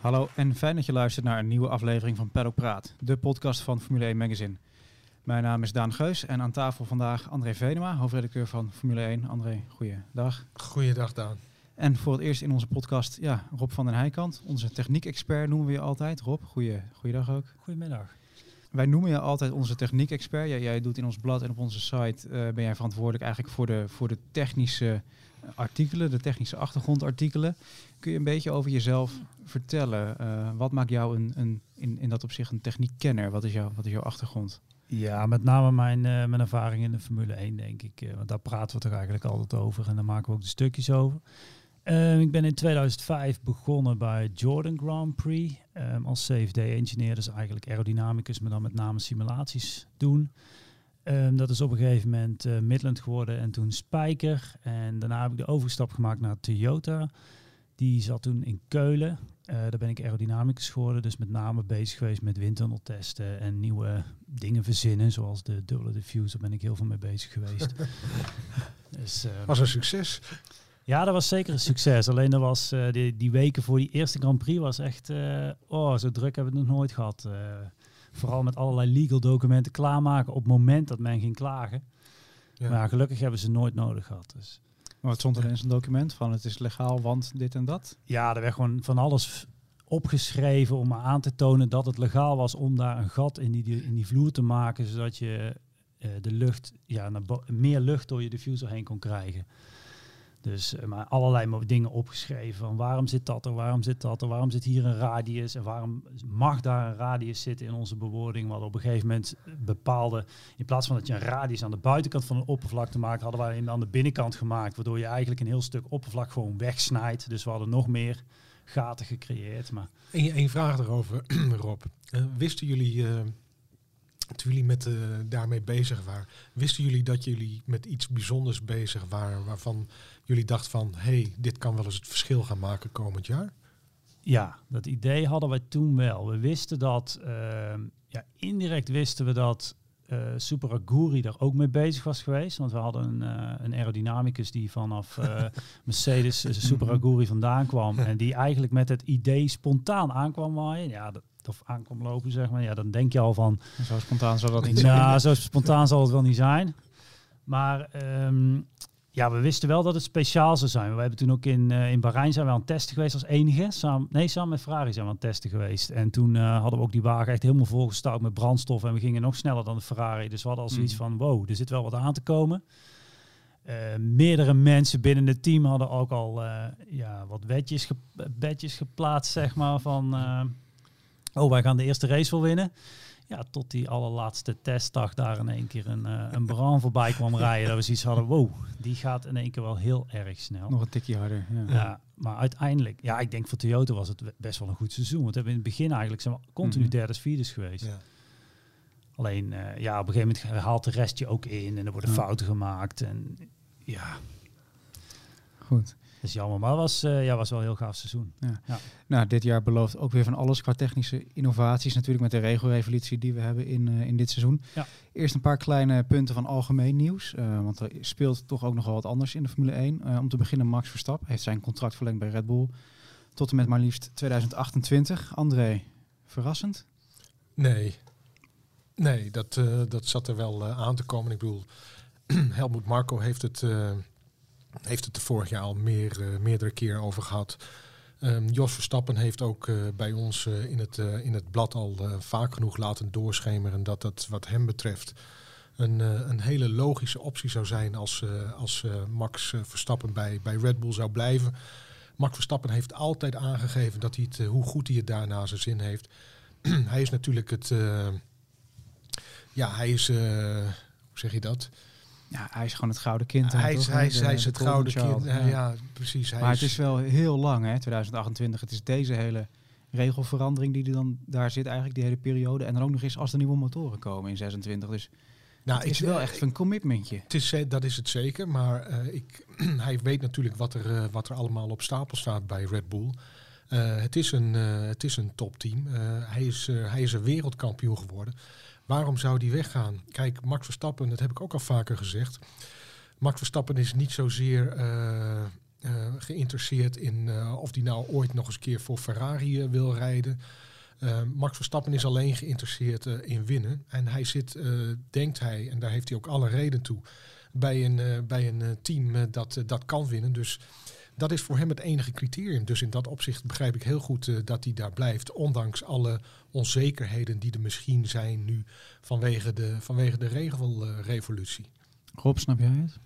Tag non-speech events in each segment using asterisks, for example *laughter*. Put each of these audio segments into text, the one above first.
Hallo en fijn dat je luistert naar een nieuwe aflevering van Paddock Praat, de podcast van Formule 1 Magazine. Mijn naam is Daan Geus en aan tafel vandaag André Venema, hoofdredacteur van Formule 1. André, goeiedag. Goeiedag Daan. En voor het eerst in onze podcast, ja, Rob van den Heijkant, onze techniek-expert noemen we je altijd. Rob, goeie, goeiedag ook. Goedemiddag. Wij noemen je altijd onze techniek-expert. Jij, jij doet in ons blad en op onze site, eh, ben jij verantwoordelijk eigenlijk voor de, voor de technische artikelen, de technische achtergrondartikelen. Kun je een beetje over jezelf vertellen? Eh, wat maakt jou een, een, in, in dat opzicht een techniekkenner? Wat is, jouw wat is jouw achtergrond? Ja, met name mijn, uh, mijn ervaring in de Formule 1, denk ik. Uh, want daar praten we toch eigenlijk altijd over en daar maken we ook de stukjes over. Uh, ik ben in 2005 begonnen bij Jordan Grand Prix um, als CFD-engineer. Dus eigenlijk aerodynamicus, maar dan met name simulaties doen. Um, dat is op een gegeven moment uh, Midland geworden en toen Spijker. En daarna heb ik de overstap gemaakt naar Toyota. Die zat toen in Keulen. Uh, daar ben ik aerodynamicus geworden, dus met name bezig geweest met windtunneltesten en nieuwe dingen verzinnen, zoals de dubbele diffuser, ben ik heel veel mee bezig geweest. *laughs* dus, uh, was een succes. Ja, dat was zeker een succes. Alleen dat was uh, die, die, weken voor die eerste Grand Prix was echt, oh, zo druk hebben we het nog nooit gehad. Vooral met allerlei legal documenten klaarmaken op het moment dat men ging klagen. Ja. Maar gelukkig hebben ze nooit nodig gehad. Dus. Maar wat stond er in zo'n document van het is legaal, want dit en dat? Ja, er werd gewoon van alles opgeschreven om aan te tonen dat het legaal was om daar een gat in die, in die vloer te maken, zodat je uh, de lucht, ja, meer lucht door je diffuser heen kon krijgen. Dus uh, maar allerlei dingen opgeschreven van waarom zit dat er, waarom zit dat er, waarom zit hier een radius en waarom mag daar een radius zitten in onze bewoording. Wat op een gegeven moment bepaalde, in plaats van dat je een radius aan de buitenkant van een oppervlakte maakt, hadden wij hem aan de binnenkant gemaakt, waardoor je eigenlijk een heel stuk oppervlak gewoon wegsnijdt. Dus we hadden nog meer gaten gecreëerd. Maar... Eén vraag erover, *clears throat* Rob. Uh, wisten jullie, uh, toen jullie met, daarmee bezig waren, wisten jullie dat jullie met iets bijzonders bezig waren waarvan jullie dachten van, hé, hey, dit kan wel eens het verschil gaan maken komend jaar? Ja, dat idee hadden wij toen wel. We wisten dat, ja, indirect wisten we dat uh, Super Aguri daar ook mee bezig was geweest. Want we hadden een, uh, een aerodynamicus die vanaf uh, *laughs* Mercedes Super Aguri vandaan kwam. En die *laughs* eigenlijk met het idee spontaan aankwam waaien. Ja, dat, of aankwam lopen, zeg maar. Ja, dan denk je al van... Zo spontaan zal dat niet *laughs* zijn. Ja, zo spontaan zal het wel niet zijn. Maar um, ja, we wisten wel dat het speciaal zou zijn. We hebben toen ook in, uh, in Bahrein zijn we aan het testen geweest als enige. Samen, nee, samen met Ferrari zijn we aan het testen geweest. En toen uh, hadden we ook die wagen echt helemaal volgestouwd met brandstof. En we gingen nog sneller dan de Ferrari. Dus we hadden al zoiets mm. van, wow, er zit wel wat aan te komen. Uh, meerdere mensen binnen het team hadden ook al ja, wat ge bedjes geplaatst, zeg maar. Van, oh, wij gaan de eerste race wel winnen. Ja, tot die allerlaatste testdag daar in één keer een, uh, een brand voorbij kwam *laughs* rijden. Dat we zoiets hadden, wow, die gaat in één keer wel heel erg snel. Nog een tikje harder. Ja. ja. maar uiteindelijk, ja, ik denk voor Toyota was het best wel een goed seizoen. Want we hebben in het begin eigenlijk zijn we continu mm -hmm. derde, vierde geweest. Ja. Alleen, uh, ja, op een gegeven moment haalt de rest je ook in en er worden ja. fouten gemaakt. En ja. Goed. Dat is jammer, maar het was, uh, ja, was wel een heel gaaf seizoen. Ja. Ja. Nou, dit jaar belooft ook weer van alles qua technische innovaties. Natuurlijk met de regelrevolutie die we hebben in, uh, in dit seizoen. Ja. Eerst een paar kleine punten van algemeen nieuws. Uh, want er speelt toch ook nog wel wat anders in de Formule 1. om te beginnen, Max Verstappen heeft zijn contract verlengd bij Red Bull. Tot en met maar liefst 2028. André, verrassend? Nee. Nee, dat, dat zat er wel aan te komen. Ik bedoel, *clears throat* Helmut Marco heeft het heeft het er vorig jaar al meer, uh, meerdere keer over gehad. Um, Jos Verstappen heeft ook uh, bij ons uh, in, het, in het blad al vaak genoeg laten doorschemeren dat dat wat hem betreft een, een hele logische optie zou zijn als, als Max Verstappen bij, bij Red Bull zou blijven. Max Verstappen heeft altijd aangegeven dat hij het, hoe goed hij het daarna zijn zin heeft. *clears throat* hij is natuurlijk het, ja, hij is, hoe zeg je dat? Ja, hij is gewoon het gouden kind. Hij is, hij, is, hij is het gouden kind. Ja, ja, precies. Hij maar is... het is wel heel lang, hè, 2028. Het is deze hele regelverandering die er dan daar zit, eigenlijk die hele periode. En dan ook nog eens als er nieuwe motoren komen in 26. Dus nou, het is ik, wel echt een commitmentje. Het is, dat is het zeker, maar uh, ik, *clears throat* hij weet natuurlijk wat er, uh, wat er allemaal op stapel staat bij Red Bull. Uh, het, is een, het is een topteam. hij, is, hij is een wereldkampioen geworden. Waarom zou die weggaan? Kijk, Max Verstappen, dat heb ik ook al vaker gezegd. Max Verstappen is niet zozeer uh, geïnteresseerd in of hij nou ooit nog eens een keer voor Ferrari wil rijden. Max Verstappen is alleen geïnteresseerd in winnen. En hij zit, denkt hij, en daar heeft hij ook alle reden toe, bij een, bij een team dat, dat kan winnen. Dus dat is voor hem het enige criterium. Dus in dat opzicht begrijp ik heel goed uh, dat hij daar blijft. Ondanks alle onzekerheden die er misschien zijn nu vanwege de, vanwege de regelrevolutie. Rob, snap jij het?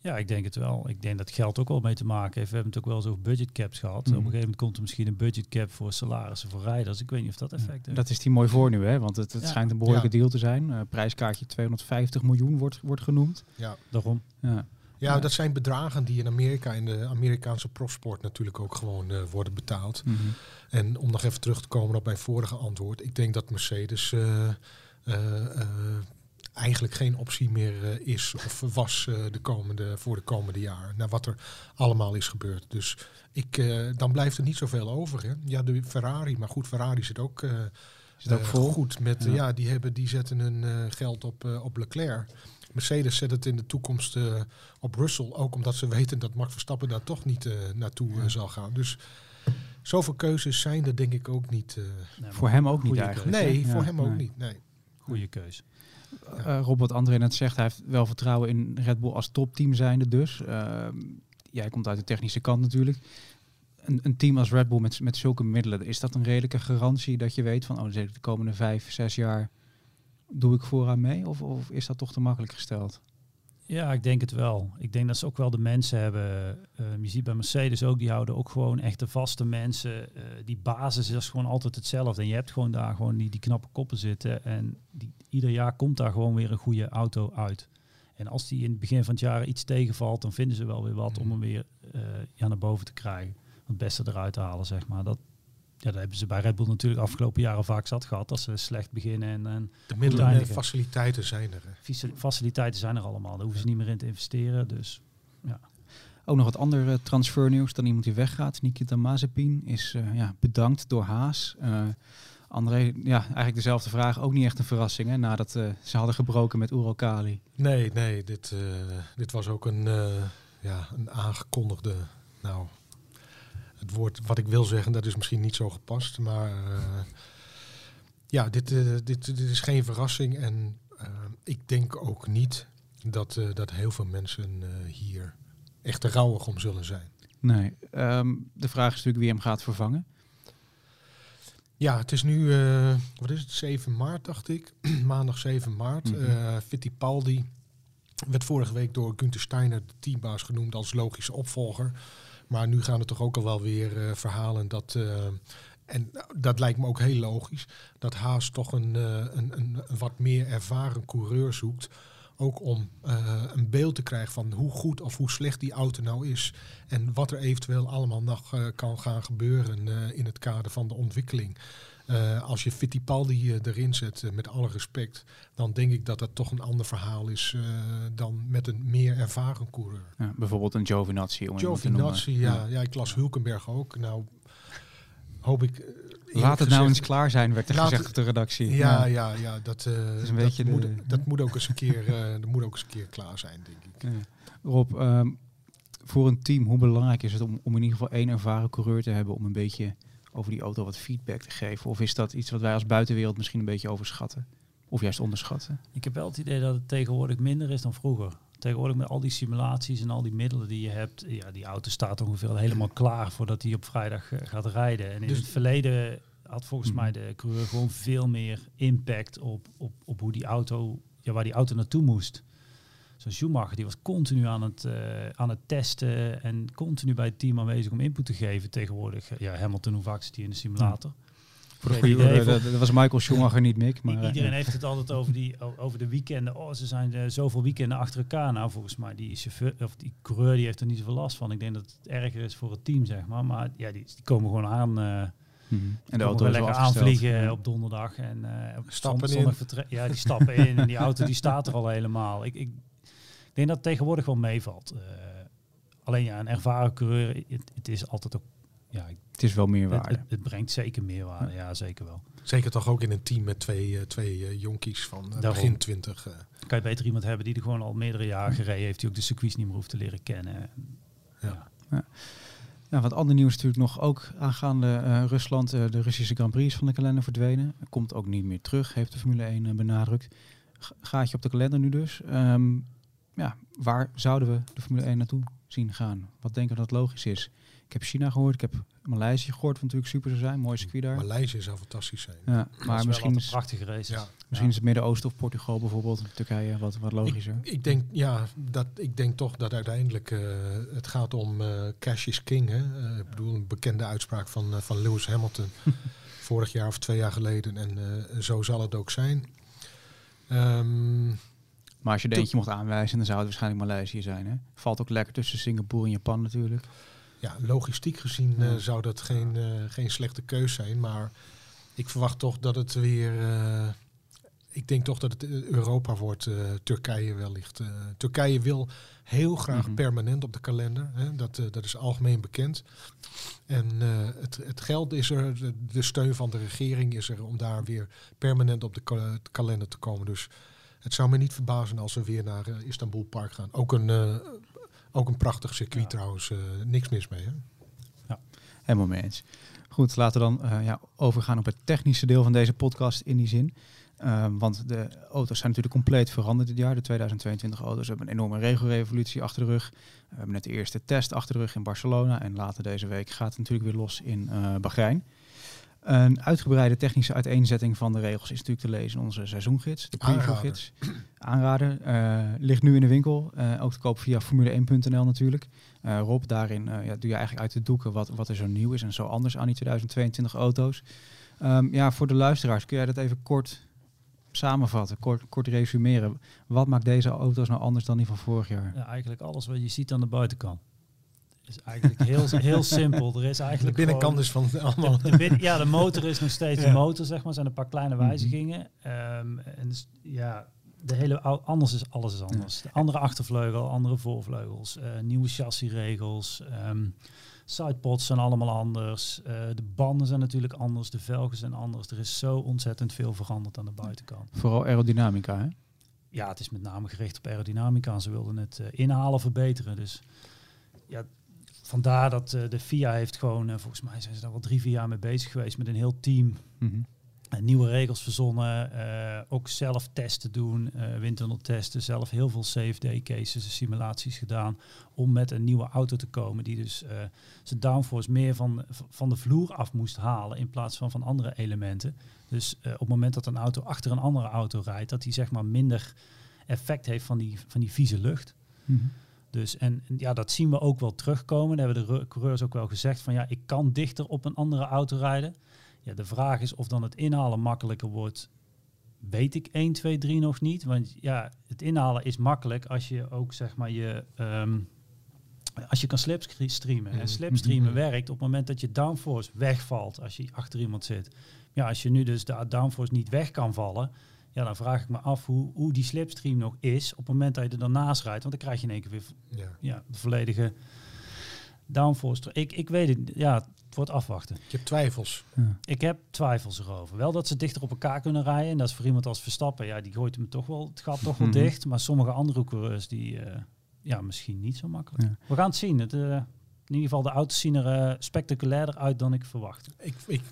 Ja, ik denk het wel. Ik denk dat geld ook wel mee te maken heeft. We hebben het ook wel eens over budgetcaps gehad. Op een mhm. gegeven moment komt er misschien een budgetcap voor salarissen voor rijders. Ik weet niet of dat effect heeft. Dat is die mooi voor nu, hè? Want het, het schijnt een behoorlijke deal te zijn. Uh, prijskaartje 250 miljoen wordt, wordt genoemd. Ja, daarom. Ja. Ja, dat zijn bedragen die in Amerika, in de Amerikaanse profsport natuurlijk ook gewoon uh, worden betaald. Mhm. En om nog even terug te komen op mijn vorige antwoord. Ik denk dat Mercedes uh, eigenlijk geen optie meer is of was de komende, voor de komende jaar. Naar wat er allemaal is gebeurd. Dus ik, dan blijft er niet zoveel over. Hè. Ja, de Ferrari, maar goed, Ferrari zit ook... Zit ook vol. goed met, ja. ja. die, hebben, die zetten hun geld op, op Leclerc. Mercedes zet het in de toekomst uh, op Russell. Ook omdat ze weten dat Max Verstappen daar toch niet uh, naartoe uh, zal gaan. Dus zoveel keuzes zijn er denk ik ook niet. Nee, voor hem ook niet eigenlijk. Nee, voor hem ook niet. Nee. Goede keus. Ja. Rob, wat André net zegt, hij heeft wel vertrouwen in Red Bull als topteam zijnde dus. Ehm, jij komt uit de technische kant natuurlijk. Een, een, team als Red Bull met, met zulke middelen, is dat een redelijke garantie dat je weet van oh, de komende vijf, zes jaar doe ik vooraan mee? Of, of is dat toch te makkelijk gesteld? Ja, ik denk het wel. Ik denk dat ze ook wel de mensen hebben. Je ziet bij Mercedes ook, die houden ook gewoon echt de vaste mensen. Uh, die basis is gewoon altijd hetzelfde. En je hebt gewoon daar gewoon die, die knappe koppen zitten. En die, ieder jaar komt daar gewoon weer een goede auto uit. En als die in het begin van het jaar iets tegenvalt, dan vinden ze wel weer wat om hem weer uh, ja, naar boven te krijgen. Het beste eruit te halen, zeg maar. Dat, ja, dat hebben ze bij Red Bull natuurlijk afgelopen jaren vaak zat gehad. Dat ze slecht beginnen en, en De middelen en faciliteiten zijn er. Faciliteiten zijn er allemaal. Daar hoeven ze niet meer in te investeren. Dus ja. Ook nog wat andere transfernieuws dan iemand die weggaat. Nikita Mazepin is uh, ja, bedankt door Haas. Uh, André, ja, eigenlijk dezelfde vraag. Ook niet echt een verrassing, hè, nadat uh, ze hadden gebroken met Uralkali. Nee, nee, dit, dit was ook een, ja, een aangekondigde, nou, het woord wat ik wil zeggen, dat is misschien niet zo gepast. Maar uh, ja, dit, uh, dit, dit is geen verrassing. En uh, ik denk ook niet dat, dat heel veel mensen hier echt rouwig om zullen zijn. Nee, um, de vraag is natuurlijk wie hem gaat vervangen. Ja, het is nu, wat is het, 7 maart dacht ik. *clears throat* Maandag 7 maart. Mm -hmm. Fittipaldi werd vorige week door Günther Steiner, de teambaas, genoemd als logische opvolger. Maar nu gaan er toch ook al wel weer uh, verhalen dat. Uh, en dat lijkt me ook heel logisch. Dat Haas toch een, uh, een, een, wat meer ervaren coureur zoekt. Ook om een beeld te krijgen van hoe goed of hoe slecht die auto nou is. En wat er eventueel allemaal nog kan gaan gebeuren in het kader van de ontwikkeling. Uh, als je Fittipaldi uh, erin zet, uh, met alle respect, dan denk ik dat dat toch een ander verhaal is dan met een meer ervaren coureur. Ja, bijvoorbeeld een Giovinazzi. Om Giovinazzi, ja, ja. ja. Ik las Hulkenberg ook. Nou, hoop ik... Laat het nou eens klaar zijn, werd er gezegd op de redactie. Ja, ja, ja, dat, is een beetje dat, moet, dat moet ook eens een keer, dat moet ook eens een keer klaar zijn, denk ik. Rob, um, voor een team, hoe belangrijk is het om, om in ieder geval één ervaren coureur te hebben om een beetje over die auto wat feedback te geven? Of is dat iets wat wij als buitenwereld misschien een beetje overschatten? Of juist onderschatten? Ik heb wel het idee dat het tegenwoordig minder is dan vroeger. Tegenwoordig met al die simulaties en al die middelen die je hebt, ja, die auto staat ongeveer helemaal *clears throat* klaar voordat hij op vrijdag eh, gaat rijden. En in dus het verleden had volgens mhm. mij de coureur gewoon veel meer impact op, op, op hoe die auto, ja, waar die auto naartoe moest. Zo'n Schumacher die was continu aan het, uh, aan het testen en continu bij het team aanwezig om input te geven. Tegenwoordig, ja, Hamilton, hoe vaak zit hij in de simulator? Voor de goede dat, was Michael Schumacher niet Mick. Maar, iedereen heeft het altijd over, die, over de weekenden. Oh, ze zijn uh, zoveel weekenden achter elkaar. Nou, volgens mij, die chauffeur of die coureur die heeft er niet zoveel last van. Ik denk dat het erger is voor het team, zeg maar. Maar ja, die, die komen gewoon aan. Uh. En de auto lekker aanvliegen op donderdag en uh, stappen in. Ja, die stappen in en die auto die staat er al helemaal. Ik, ik, denk dat het tegenwoordig wel meevalt. Uh, alleen ja, een ervaren coureur, het, het, is altijd ook... Ja, het is wel meerwaarde. Het, het, brengt zeker meerwaarde, ja. ja. zeker wel. Zeker toch ook in een team met twee, uh, twee uh, jonkies van uh, begin twintig. Kan je beter iemand hebben die er gewoon al meerdere jaren gereden heeft, die ook de circuits niet meer hoeft te leren kennen. Ja. ja. Ja, wat ander nieuws natuurlijk nog ook aangaande uh, Rusland. Uh, de Russische Grand Prix is van de kalender verdwenen. Komt ook niet meer terug, heeft de Formule 1 uh, benadrukt. G gaatje op de kalender nu dus. Um, ja, waar zouden we de Formule 1 naartoe zien gaan? Wat denken we dat logisch is? Ik heb China gehoord, ik heb Maleisië gehoord, wat natuurlijk super zou zijn. Mooi circuit daar. Maleisië zou fantastisch zijn. Ja, maar misschien is een prachtige race. Ja. Misschien is het Midden-Oosten of Portugal bijvoorbeeld, Turkije, wat, wat logischer. Ik, ik, denk, ja, dat, ik denk toch dat uiteindelijk uh, het gaat om uh, cash is king. Hè? Uh, ik bedoel, een bekende uitspraak van, van Lewis Hamilton *laughs* vorig jaar of twee jaar geleden. En zo zal het ook zijn. Um, maar als je er eentje mocht aanwijzen, dan zou het waarschijnlijk Maleisië zijn. Hè? Valt ook lekker tussen Singapore en Japan natuurlijk. Ja, logistiek gezien ja. uh, zou dat geen, uh, geen slechte keus zijn. Maar ik verwacht toch dat het weer... Uh, ik denk toch dat het Europa wordt, Turkije wellicht. Turkije wil heel graag mm -hmm. permanent op de kalender. Hè? Dat, dat is algemeen bekend. En het, het geld is er, de, de, steun van de regering is er om daar weer permanent op de ka kalender te komen. Dus het zou me niet verbazen als we weer naar uh, Istanbul Park gaan. Ook een, uh, ook een prachtig circuit ja. trouwens. Uh, niks mis mee. Hè? Ja, helemaal mee eens. Goed, laten we dan ja, overgaan op het technische deel van deze podcast in die zin. want de auto's zijn natuurlijk compleet veranderd dit jaar. De 2022 auto's hebben een enorme regelrevolutie achter de rug. We hebben net de eerste test achter de rug in Barcelona. En later deze week gaat het natuurlijk weer los in Bahrein. Een uitgebreide technische uiteenzetting van de regels is natuurlijk te lezen in onze seizoengids, de previewgids. Aanrader. Uh, ligt nu in de winkel, uh, ook te koop via formule1.nl natuurlijk. Uh, Rob, daarin ja, doe je eigenlijk uit de doeken wat, wat er zo nieuw is en zo anders aan die 2022 auto's. Um, ja, voor de luisteraars, kun jij dat even kort samenvatten, kort, kort resumeren? Wat maakt deze auto's nou anders dan die van vorig jaar? Ja, eigenlijk alles wat je ziet aan de buitenkant is eigenlijk heel, heel simpel. Er is eigenlijk de binnenkant is van allemaal. De, de bin, ja, de motor is nog steeds ja. de motor, zeg maar. Er zijn een paar kleine wijzigingen. Um, en dus, ja, de hele anders is alles is anders. De andere achtervleugel, andere voorvleugels, uh, nieuwe chassisregels. Um, sidepods zijn allemaal anders. Uh, de banden zijn natuurlijk anders. De velgen zijn anders. Er is zo ontzettend veel veranderd aan de buitenkant. Vooral aerodynamica, hè? Ja, het is met name gericht op aerodynamica. Ze wilden het uh, inhalen, verbeteren. Dus ja, vandaar dat uh, de FIA heeft gewoon, uh, volgens mij zijn ze daar wel drie, vier jaar mee bezig geweest met een heel team. Mm -hmm. uh, nieuwe regels verzonnen, ook zelf testen doen, windtunneltesten, zelf heel veel CFD cases, simulaties gedaan, om met een nieuwe auto te komen die dus zijn downforce meer van, van de vloer af moest halen in plaats van van andere elementen. Dus op het moment dat een auto achter een andere auto rijdt, dat hij zeg maar minder effect heeft van die, van die vieze lucht. Mm -hmm. Dus en ja, dat zien we ook wel terugkomen. Daar hebben de coureurs ook wel gezegd van ja, ik kan dichter op een andere auto rijden. Ja, de vraag is of dan het inhalen makkelijker wordt. Weet ik 1, 2, 3 nog niet. Want ja, het inhalen is makkelijk als je ook zeg maar je. Um, als je kan slipstreamen. En slipstreamen werkt op het moment dat je downforce wegvalt als je achter iemand zit. Ja, als je nu dus de downforce niet weg kan vallen, ja, dan vraag ik me af hoe, hoe die slipstream nog is op het moment dat je er dan naast rijdt. Want dan krijg je in één keer weer ja. ja de volledige downforce. Ik, ik weet het, ja, het wordt afwachten. Je hebt twijfels. Ja. Ik heb twijfels erover. Wel dat ze dichter op elkaar kunnen rijden. En dat is voor iemand als Verstappen, ja, die gooit hem toch wel, het gaat toch wel dicht. Maar sommige andere coureurs, die, uh, ja, misschien niet zo makkelijk. Ja. We gaan het zien. Het, uh, in ieder geval, de auto's zien er uh, spectaculairder uit dan ik verwachtte. Ik, ik,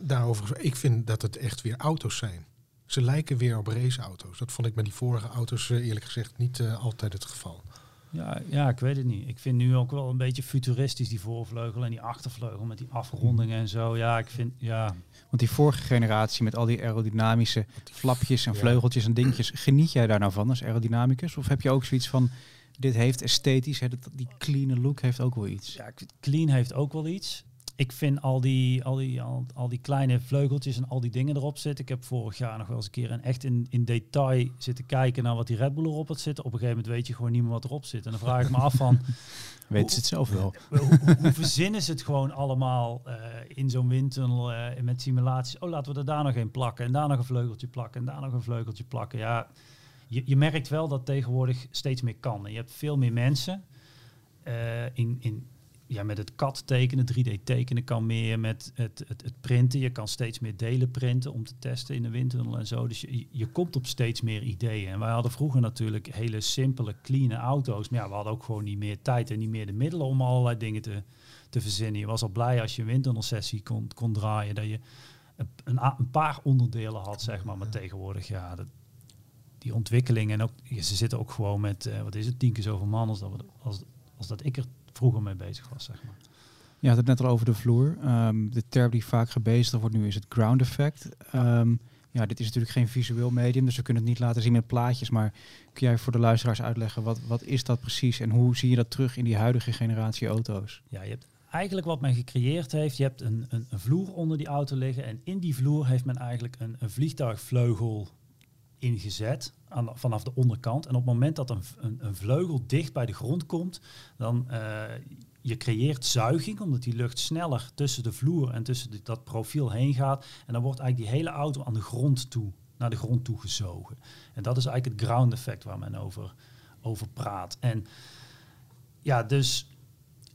daarover, ik vind dat het echt weer auto's zijn. Ze lijken weer op raceauto's. Dat vond ik met die vorige auto's uh, eerlijk gezegd niet uh, altijd het geval. Ja, ja, ik weet het niet. Ik vind nu ook wel een beetje futuristisch die voorvleugel en die achtervleugel met die afrondingen en zo. Ja, ik vind, ja. Want die vorige generatie met al die aerodynamische flapjes en vleugeltjes en dingetjes, geniet jij daar nou van als aerodynamicus? Of heb je ook zoiets van, dit heeft esthetisch, hè, die clean look heeft ook wel iets? Ja, clean heeft ook wel iets ik vind al die, al, die, al, al, die kleine vleugeltjes en al die dingen erop zitten. Ik heb vorig jaar nog wel eens een keer en echt in, in detail zitten kijken naar wat die Red Bull erop had zitten. Op een gegeven moment weet je gewoon niet meer wat erop zit. En dan vraag ik me af van... *laughs* Weet ze het zelf wel? *laughs* Hoe, hoe, hoe verzinnen ze het gewoon allemaal uh, in zo'n windtunnel uh, met simulaties? Oh, laten we er daar nog een plakken en daar nog een vleugeltje plakken en daar nog een vleugeltje plakken. Ja, je, je merkt wel dat tegenwoordig steeds meer kan. En je hebt veel meer mensen uh, in, in ja, met het CAD tekenen, 3D tekenen kan meer, met het, het, het printen. Je kan steeds meer delen printen om te testen in de windtunnel en zo. Dus je, je komt op steeds meer ideeën. En wij hadden vroeger natuurlijk hele simpele, clean auto's. Maar ja, we hadden ook gewoon niet meer tijd en niet meer de middelen om allerlei dingen te, te verzinnen. Je was al blij als je een windtunnelsessie kon, kon draaien, dat je een, een, paar onderdelen had, zeg maar. Maar tegenwoordig, ja, dat, die ontwikkeling en ook, ze zitten ook gewoon met, uh, wat is het, tien keer zoveel man als dat, als, als dat ik er vroeger mee bezig was, zeg maar. Je had het net al over de vloer. Um, de term die vaak gebezigd wordt nu is het ground effect. Um, ja, dit is natuurlijk geen visueel medium, dus we kunnen het niet laten zien met plaatjes. Maar kun jij voor de luisteraars uitleggen, wat, wat is dat precies en hoe zie je dat terug in die huidige generatie auto's? Ja, je hebt eigenlijk wat men gecreëerd heeft, je hebt een, een, een vloer onder die auto liggen en in die vloer heeft men eigenlijk een, een vliegtuigvleugel ingezet aan, vanaf de onderkant. En op het moment dat een, een, een vleugel dicht bij de grond komt, dan uh, je creëert zuiging, omdat die lucht sneller tussen de vloer en tussen dat profiel heen gaat. En dan wordt eigenlijk die hele auto aan de grond toe, naar de grond toe gezogen. En dat is eigenlijk het ground effect waar men over, over praat. En ja, dus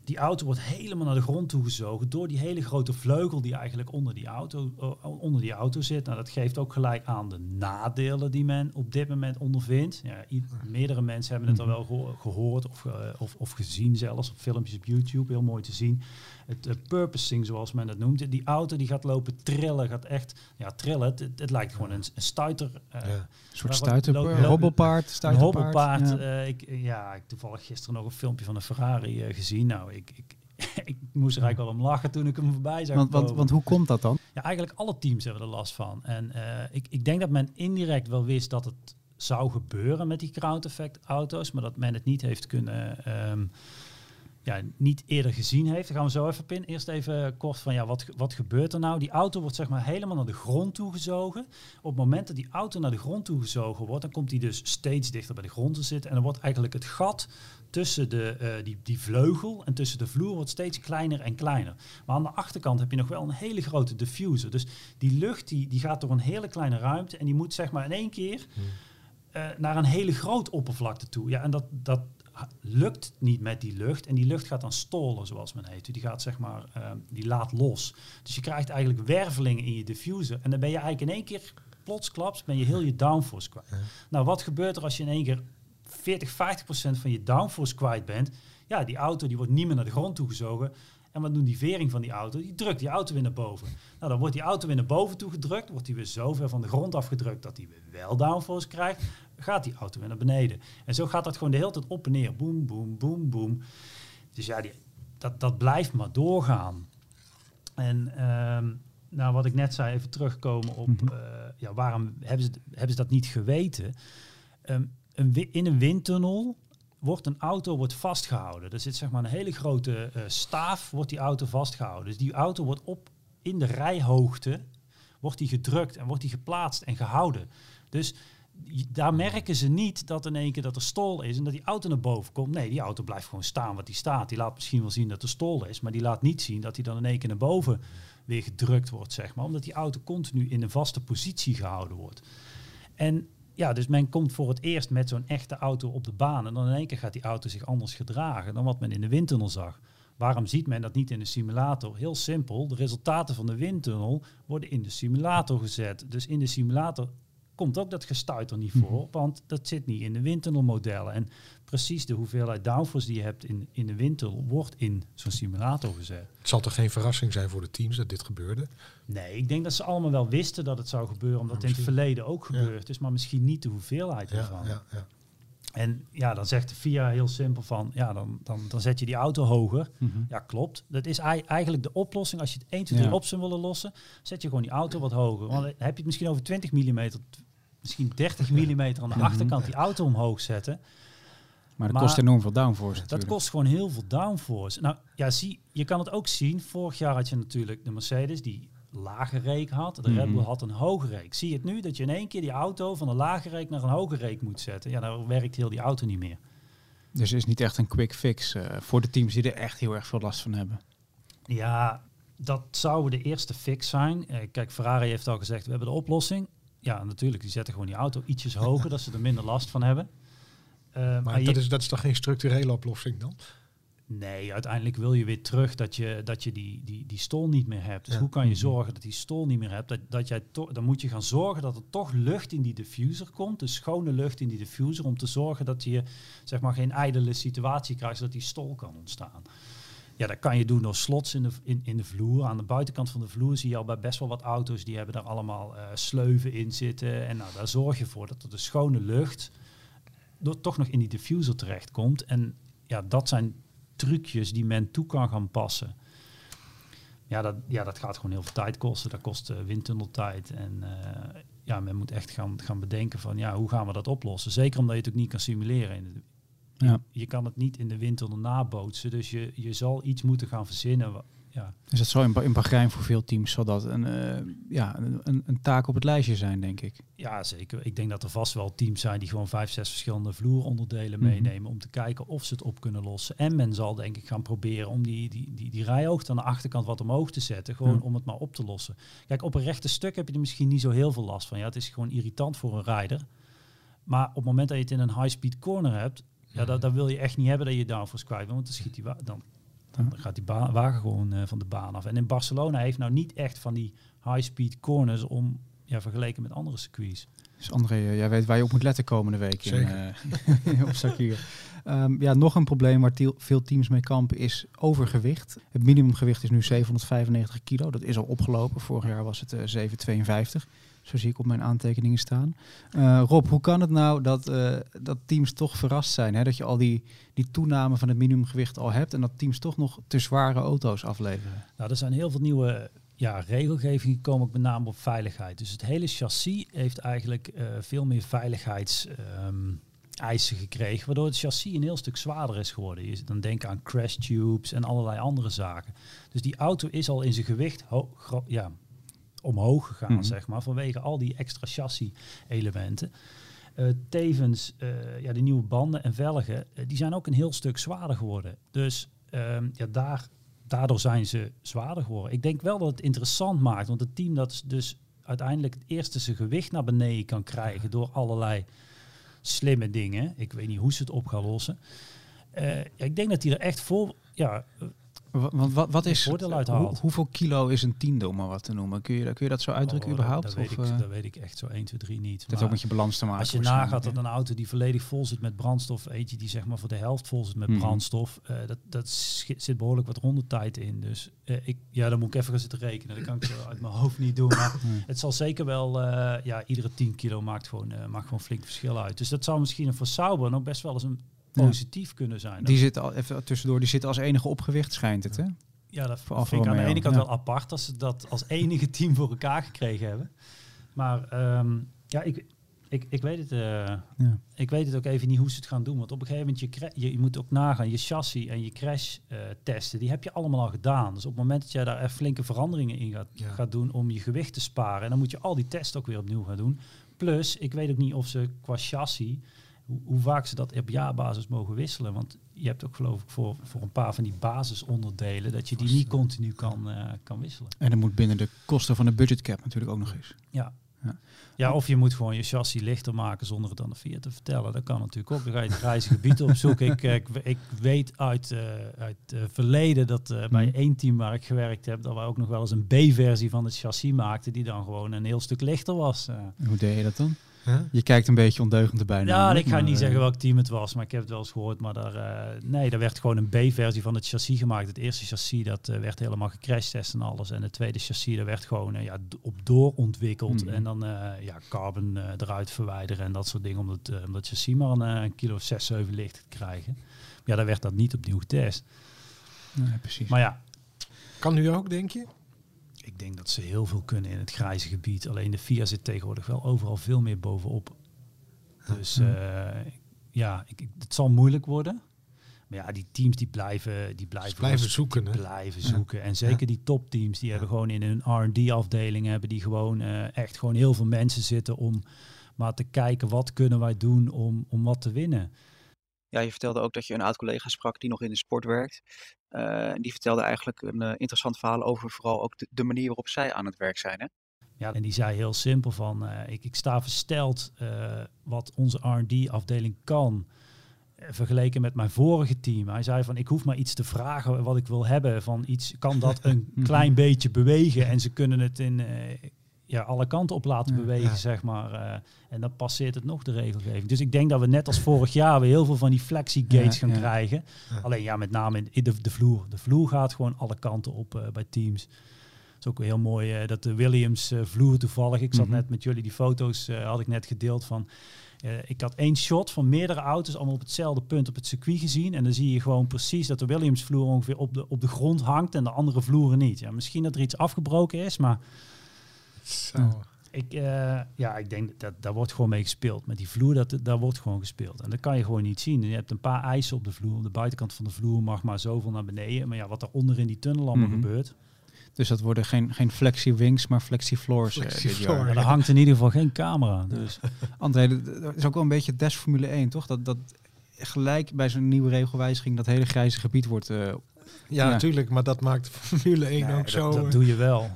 die auto wordt helemaal naar de grond toegezogen door die hele grote vleugel die eigenlijk onder die auto, uh, onder die auto zit. Nou, dat geeft ook gelijk aan de nadelen die men op dit moment ondervindt. Ja, meerdere mensen hebben het al wel gehoord of, uh, of, of, gezien zelfs op filmpjes op YouTube. Heel mooi te zien. Het uh, purposing, zoals men het noemt. Die auto die gaat lopen trillen, gaat echt ja, trillen. Het, het, lijkt gewoon een, een stuiter. Ja. Een soort stuiter, hobbelpaard. Een hobbelpaard. Ja. ik, ja, ik toevallig gisteren nog een filmpje van een Ferrari gezien. Nou, ik, ik, *laughs* ik moest er eigenlijk wel om lachen toen ik hem voorbij zag. Want, want, want, hoe komt dat dan? Ja, eigenlijk alle teams hebben er last van. En uh, ik, ik denk dat men indirect wel wist dat het zou gebeuren met die crowd effect auto's, maar dat men het niet heeft kunnen. Um, ja, niet eerder gezien heeft. Dan gaan we zo even pin. Eerst even kort van ja, wat, wat gebeurt er nou? Die auto wordt zeg maar helemaal naar de grond toegezogen. Op het moment dat die auto naar de grond toegezogen wordt, dan komt die dus steeds dichter bij de grond te zitten. En dan wordt eigenlijk het gat tussen de, uh, die, die vleugel en tussen de vloer wordt steeds kleiner en kleiner. Maar aan de achterkant heb je nog wel een hele grote diffuser. Dus die lucht die, die gaat door een hele kleine ruimte en die moet zeg maar in één keer hmm. uh, naar een hele grote oppervlakte toe. Ja, en dat, dat lukt niet met die lucht en die lucht gaat dan stolen, zoals men heet. Die gaat zeg maar, uh, die laat los. Dus je krijgt eigenlijk wervelingen in je diffuser en dan ben je eigenlijk in één keer plotsklaps ben je heel je downforce kwijt. Nou, wat gebeurt er als je in één keer 40, 50 procent van je downforce kwijt bent, ja, die auto die wordt niet meer naar de grond toegezogen. En wat doen die vering van die auto? Die drukt die auto weer naar boven. Nou, dan wordt die auto weer naar boven toe gedrukt. Wordt die weer zo ver van de grond afgedrukt dat hij weer wel downforce krijgt. Gaat die auto weer naar beneden. En zo gaat dat gewoon de hele tijd op en neer. Boom, boom, boom, boom. Dus ja, die, dat, dat blijft maar doorgaan. En um, nou, wat ik net zei, even terugkomen op... Uh, ja, waarom hebben ze, hebben ze dat niet geweten? Um, een, in een windtunnel wordt een auto wordt vastgehouden. Er zit zeg maar een hele grote uh, staaf, wordt die auto vastgehouden. Dus die auto wordt op in de rijhoogte, wordt die gedrukt en wordt die geplaatst en gehouden. Dus daar merken ze niet dat in één keer dat er stol is en dat die auto naar boven komt. Nee, die auto blijft gewoon staan wat die staat. Die laat misschien wel zien dat er stol is, maar die laat niet zien dat hij dan in één keer naar boven weer gedrukt wordt, zeg maar. Omdat die auto continu in een vaste positie gehouden wordt. En ja, dus men komt voor het eerst met zo'n echte auto op de baan. En dan in één keer gaat die auto zich anders gedragen dan wat men in de windtunnel zag. Waarom ziet men dat niet in de simulator? Heel simpel, de resultaten van de windtunnel worden in de simulator gezet. Dus in de simulator komt ook dat gestuiter niet voor, mhm. want dat zit niet in de windtunnelmodellen. En precies de hoeveelheid downforce die je hebt in, in de windtunnel wordt in zo'n simulator gezet. Het zal toch geen verrassing zijn voor de teams dat dit gebeurde? Nee, ik denk dat ze allemaal wel wisten dat het zou gebeuren, omdat het in het verleden ook gebeurd is, maar misschien niet de hoeveelheid ervan. Ja, ja. En ja, dan zegt de FIA heel simpel van, ja, dan, dan, dan zet je die auto hoger. Mhm. Ja, klopt. Dat is eigenlijk de oplossing. Als je het 1, 2, 3 op zou willen lossen, zet je gewoon die auto wat hoger. Want dan heb je het misschien over 20 mm, misschien 30 mm aan de achterkant die auto omhoog zetten. Maar dat kost enorm veel downforce Dat kost gewoon heel veel downforce. Nou ja, zie, je kan het ook zien. Vorig jaar had je natuurlijk de Mercedes die lage reek had. De Red Bull had een hoge reek. Zie je het nu dat je in één keer die auto van een lage reek naar een hoge reek moet zetten? Ja, dan werkt heel die auto niet meer. Dus is niet echt een quick fix uh, voor de teams die er echt heel erg veel last van hebben. Ja, dat zou de eerste fix zijn. Uh, kijk, Ferrari heeft al gezegd, we hebben de oplossing. Ja, natuurlijk, die zetten gewoon die auto ietsjes hoger, *laughs* dat ze er minder last van hebben. Uh, maar, maar dat, is, dat is toch geen structurele oplossing dan? Nee, uiteindelijk wil je weer terug dat je, dat je die, die, die stol niet meer hebt. Dus Ja. hoe kan je Mhm. zorgen dat die stol niet meer hebt? Dat, dat jij toch, dan moet je gaan zorgen dat er toch lucht in die diffuser komt. Dus schone lucht in die diffuser. Om te zorgen dat je zeg maar, geen ijdele situatie krijgt zodat die stol kan ontstaan. Ja, dat kan je doen door slots in de, in, in de vloer. Aan de buitenkant van de vloer zie je al bij best wel wat auto's. Die hebben daar allemaal eh, sleuven in zitten. En nou, daar zorg je voor dat er de schone lucht door, toch nog in die diffuser terechtkomt. En ja, dat zijn trucjes die men toe kan gaan passen. Ja, dat, ja, dat gaat gewoon heel veel tijd kosten. Dat kost uh, windtunneltijd. En uh, ja, men moet echt gaan, gaan bedenken van ja, hoe gaan we dat oplossen? Zeker omdat je het ook niet kan simuleren. In de, Ja. Je kan het niet in de windtunnel nabootsen. Dus je, je zal iets moeten gaan verzinnen. Ja, Dus dat zal in, in Bahrein voor veel teams zal dat een, eh, ja, een, een, taak op het lijstje zijn, denk ik. ja, zeker. Ik denk dat er vast wel teams zijn die gewoon vijf, zes verschillende vloeronderdelen Mhm. meenemen om te kijken of ze het op kunnen lossen. En men zal denk ik gaan proberen om die, die, die, die rijhoogte aan de achterkant wat omhoog te zetten. Gewoon om het maar op te lossen. Kijk, op een rechte stuk heb je er misschien niet zo heel veel last van. Ja, het is gewoon irritant voor een rijder. Maar op het moment dat je het in een high-speed corner hebt, ja, dat, dat wil je echt niet hebben dat je downforce kwijt bent. Want dan, schiet die wa- dan, dan gaat die ba- wagen gewoon eh, van de baan af. En in Barcelona heeft nou niet echt van die high-speed corners om ja, vergeleken met andere circuits. Dus André, eh, jij weet waar je op moet letten komende week in, eh, *laughs* op Sakir. Ehm, ja, nog een probleem waar veel teams mee kampen is overgewicht. Het minimumgewicht is nu 795 kilo. Dat is al opgelopen. Vorig jaar was het eh 752. Zo zie ik op mijn aantekeningen staan. Eh, Rob, hoe kan het nou dat, eh, dat teams toch verrast zijn? Hè? Dat je al die, die toename van het minimumgewicht al hebt en dat teams toch nog te zware auto's afleveren? Nou, er zijn heel veel nieuwe ja, regelgevingen gekomen, met name op veiligheid. Dus het hele chassis heeft eigenlijk eh, veel meer veiligheidseisen eisen gekregen, waardoor het chassis een heel stuk zwaarder is geworden. Je dan denken aan crash tubes en allerlei andere zaken. Dus die auto is al in zijn gewicht ho- omhoog gegaan, Mhm. zeg maar, vanwege al die extra chassis-elementen. Eh, tevens, eh, ja, die nieuwe banden en velgen, eh, die zijn ook een heel stuk zwaarder geworden. Dus ehm, ja, daar, daardoor zijn ze zwaarder geworden. Ik denk wel dat het interessant maakt, want het team dat is dus uiteindelijk het eerste zijn gewicht naar beneden kan krijgen door allerlei slimme dingen. Ik weet niet hoe ze het op gaan lossen. Ja, ik denk dat die er echt voor, ja, Want wat, wat is, voordeel hoe- hoeveel kilo is een tiende, om maar wat te noemen? Kun je, kun je dat zo uitdrukken oh, überhaupt? Dat, weet of, ik, eh, dat weet ik echt zo 1, 2, 3 niet. dat heeft Maar- ook met je balans te maken. Als je nagaat dat een auto die volledig vol zit met brandstof, eentje die zeg maar voor de helft vol zit met Mhm. brandstof, eh, dat, dat zit behoorlijk wat rondetijd in. Dus eh, ik, ja, dan moet ik even gaan zitten rekenen. Dat kan ik zo uit mijn hoofd niet doen. Maar *laughs* het zal zeker wel, ja, iedere 10 kilo maakt gewoon, maakt gewoon flink verschil uit. Dus dat zou misschien voor Sauber nog best wel eens een Ja. positief kunnen zijn. Die zit al even tussendoor, die zit als enige opgewicht, schijnt het, hè? Ja, dat Voor vind ik aan de ene kant ja. wel apart dat ze dat als enige *laughs* team voor elkaar gekregen hebben. Maar ehm, ja, ik, ik, ik, weet het, eh, Ja. ik weet het ook even niet hoe ze het gaan doen. Want op een gegeven moment, je, je, je moet ook nagaan, je chassis en je crash eh, testen, die heb je allemaal al gedaan. Dus op het moment dat jij daar echt flinke veranderingen in gaat, Ja. gaat doen om je gewicht te sparen, en dan moet je al die tests ook weer opnieuw gaan doen. Plus, ik weet ook niet of ze qua chassis, hoe, hoe vaak ze dat op jaarbasis mogen wisselen. Want je hebt ook geloof ik voor, voor een paar van die basisonderdelen, dat je die niet continu kan, eh, kan wisselen. En dan moet binnen de kosten van de budgetcap natuurlijk ook nog eens. Ja. Ja. Ja. of je moet gewoon je chassis lichter maken zonder het aan de Fiat te vertellen. Dat kan natuurlijk ook. Dan ga je het grijze gebied opzoeken. Ik, eh, ik, ik weet uit, eh, uit het verleden dat bij Mhm. één team waar ik gewerkt heb, dat we ook nog wel eens een B-versie van het chassis maakten, die dan gewoon een heel stuk lichter was. hoe deed je dat dan? Huh? Je kijkt een beetje ondeugend erbij. Ja, ik ga maar, niet eh, zeggen welk team het was, maar ik heb het wel eens gehoord. Maar daar, eh, nee, daar werd gewoon een B-versie van het chassis gemaakt. Het eerste chassis dat eh, werd helemaal gecrashtest en alles. En het tweede chassis dat werd gewoon eh, ja, op doorontwikkeld. Mhm. En dan eh, ja, carbon eh, eruit verwijderen en dat soort dingen. Om het, eh, om dat chassis maar een, eh, een kilo of 6, 7 licht te krijgen. Maar ja, daar werd dat niet opnieuw getest. Nee, precies. Maar ja, Kan nu ook, denk je? Ik denk dat ze heel veel kunnen in het grijze gebied. Alleen de FIA zit tegenwoordig wel overal veel meer bovenop. Dus Ja. eh, ja, ik, het zal moeilijk worden. Maar ja, die teams die blijven, die blijven, blijven zoeken, blijven Ja. zoeken. En zeker die topteams, die hebben gewoon in hun R&D-afdeling hebben die gewoon eh, echt gewoon heel veel mensen zitten om maar te kijken wat kunnen wij doen om, om wat te winnen. Ja, je vertelde ook dat je een oud-collega sprak die nog in de sport werkt. Eh, die vertelde eigenlijk een eh, interessant verhaal over vooral ook de, de manier waarop zij aan het werk zijn. Hè? Ja, en die zei heel simpel van, eh, ik, ik sta versteld wat onze R&D-afdeling kan. vergeleken met mijn vorige team. Hij zei van ik hoef maar iets te vragen wat ik wil hebben. Van iets kan dat een *laughs* klein beetje bewegen en ze kunnen het in ja, alle kanten op laten Ja. bewegen, Ja. zeg maar. eh, en dan passeert het nog de regelgeving. Dus ik denk dat we net als vorig jaar weer heel veel van die flexi-gates Ja, gaan ja. krijgen. Ja. Alleen ja, met name in, de, de vloer. De vloer gaat gewoon alle kanten op eh, bij teams. Het is ook heel mooi eh, dat de Williams vloer toevallig. Ik zat Mhm. net met jullie die foto's eh, had ik net gedeeld van. eh, ik had één shot van meerdere auto's allemaal op hetzelfde punt op het circuit gezien. En dan zie je gewoon precies dat de Williams vloer ongeveer op de, op de grond hangt en de andere vloeren niet. Ja, misschien dat er iets afgebroken is, maar Zo. ik, eh, ja, ik denk dat daar wordt gewoon mee gespeeld. Met die vloer, dat, daar wordt gewoon gespeeld. En dat kan je gewoon niet zien. Je hebt een paar eisen op de vloer. Op de buitenkant van de vloer mag maar zoveel naar beneden. Maar ja, wat er onder in die tunnel allemaal Mhm. gebeurt. Dus dat worden geen, geen flexi wings, maar flexi floors eh, Flexi er hangt in ieder geval geen camera. Dus André, dat- is ook wel een beetje des Formule 1, toch? Dat, dat gelijk bij zo'n nieuwe regelwijziging dat hele grijze gebied wordt... eh, Ja, Ja. natuurlijk, maar dat maakt Formule 1 nee, ook dat, zo. dat eh, doe je wel. *laughs*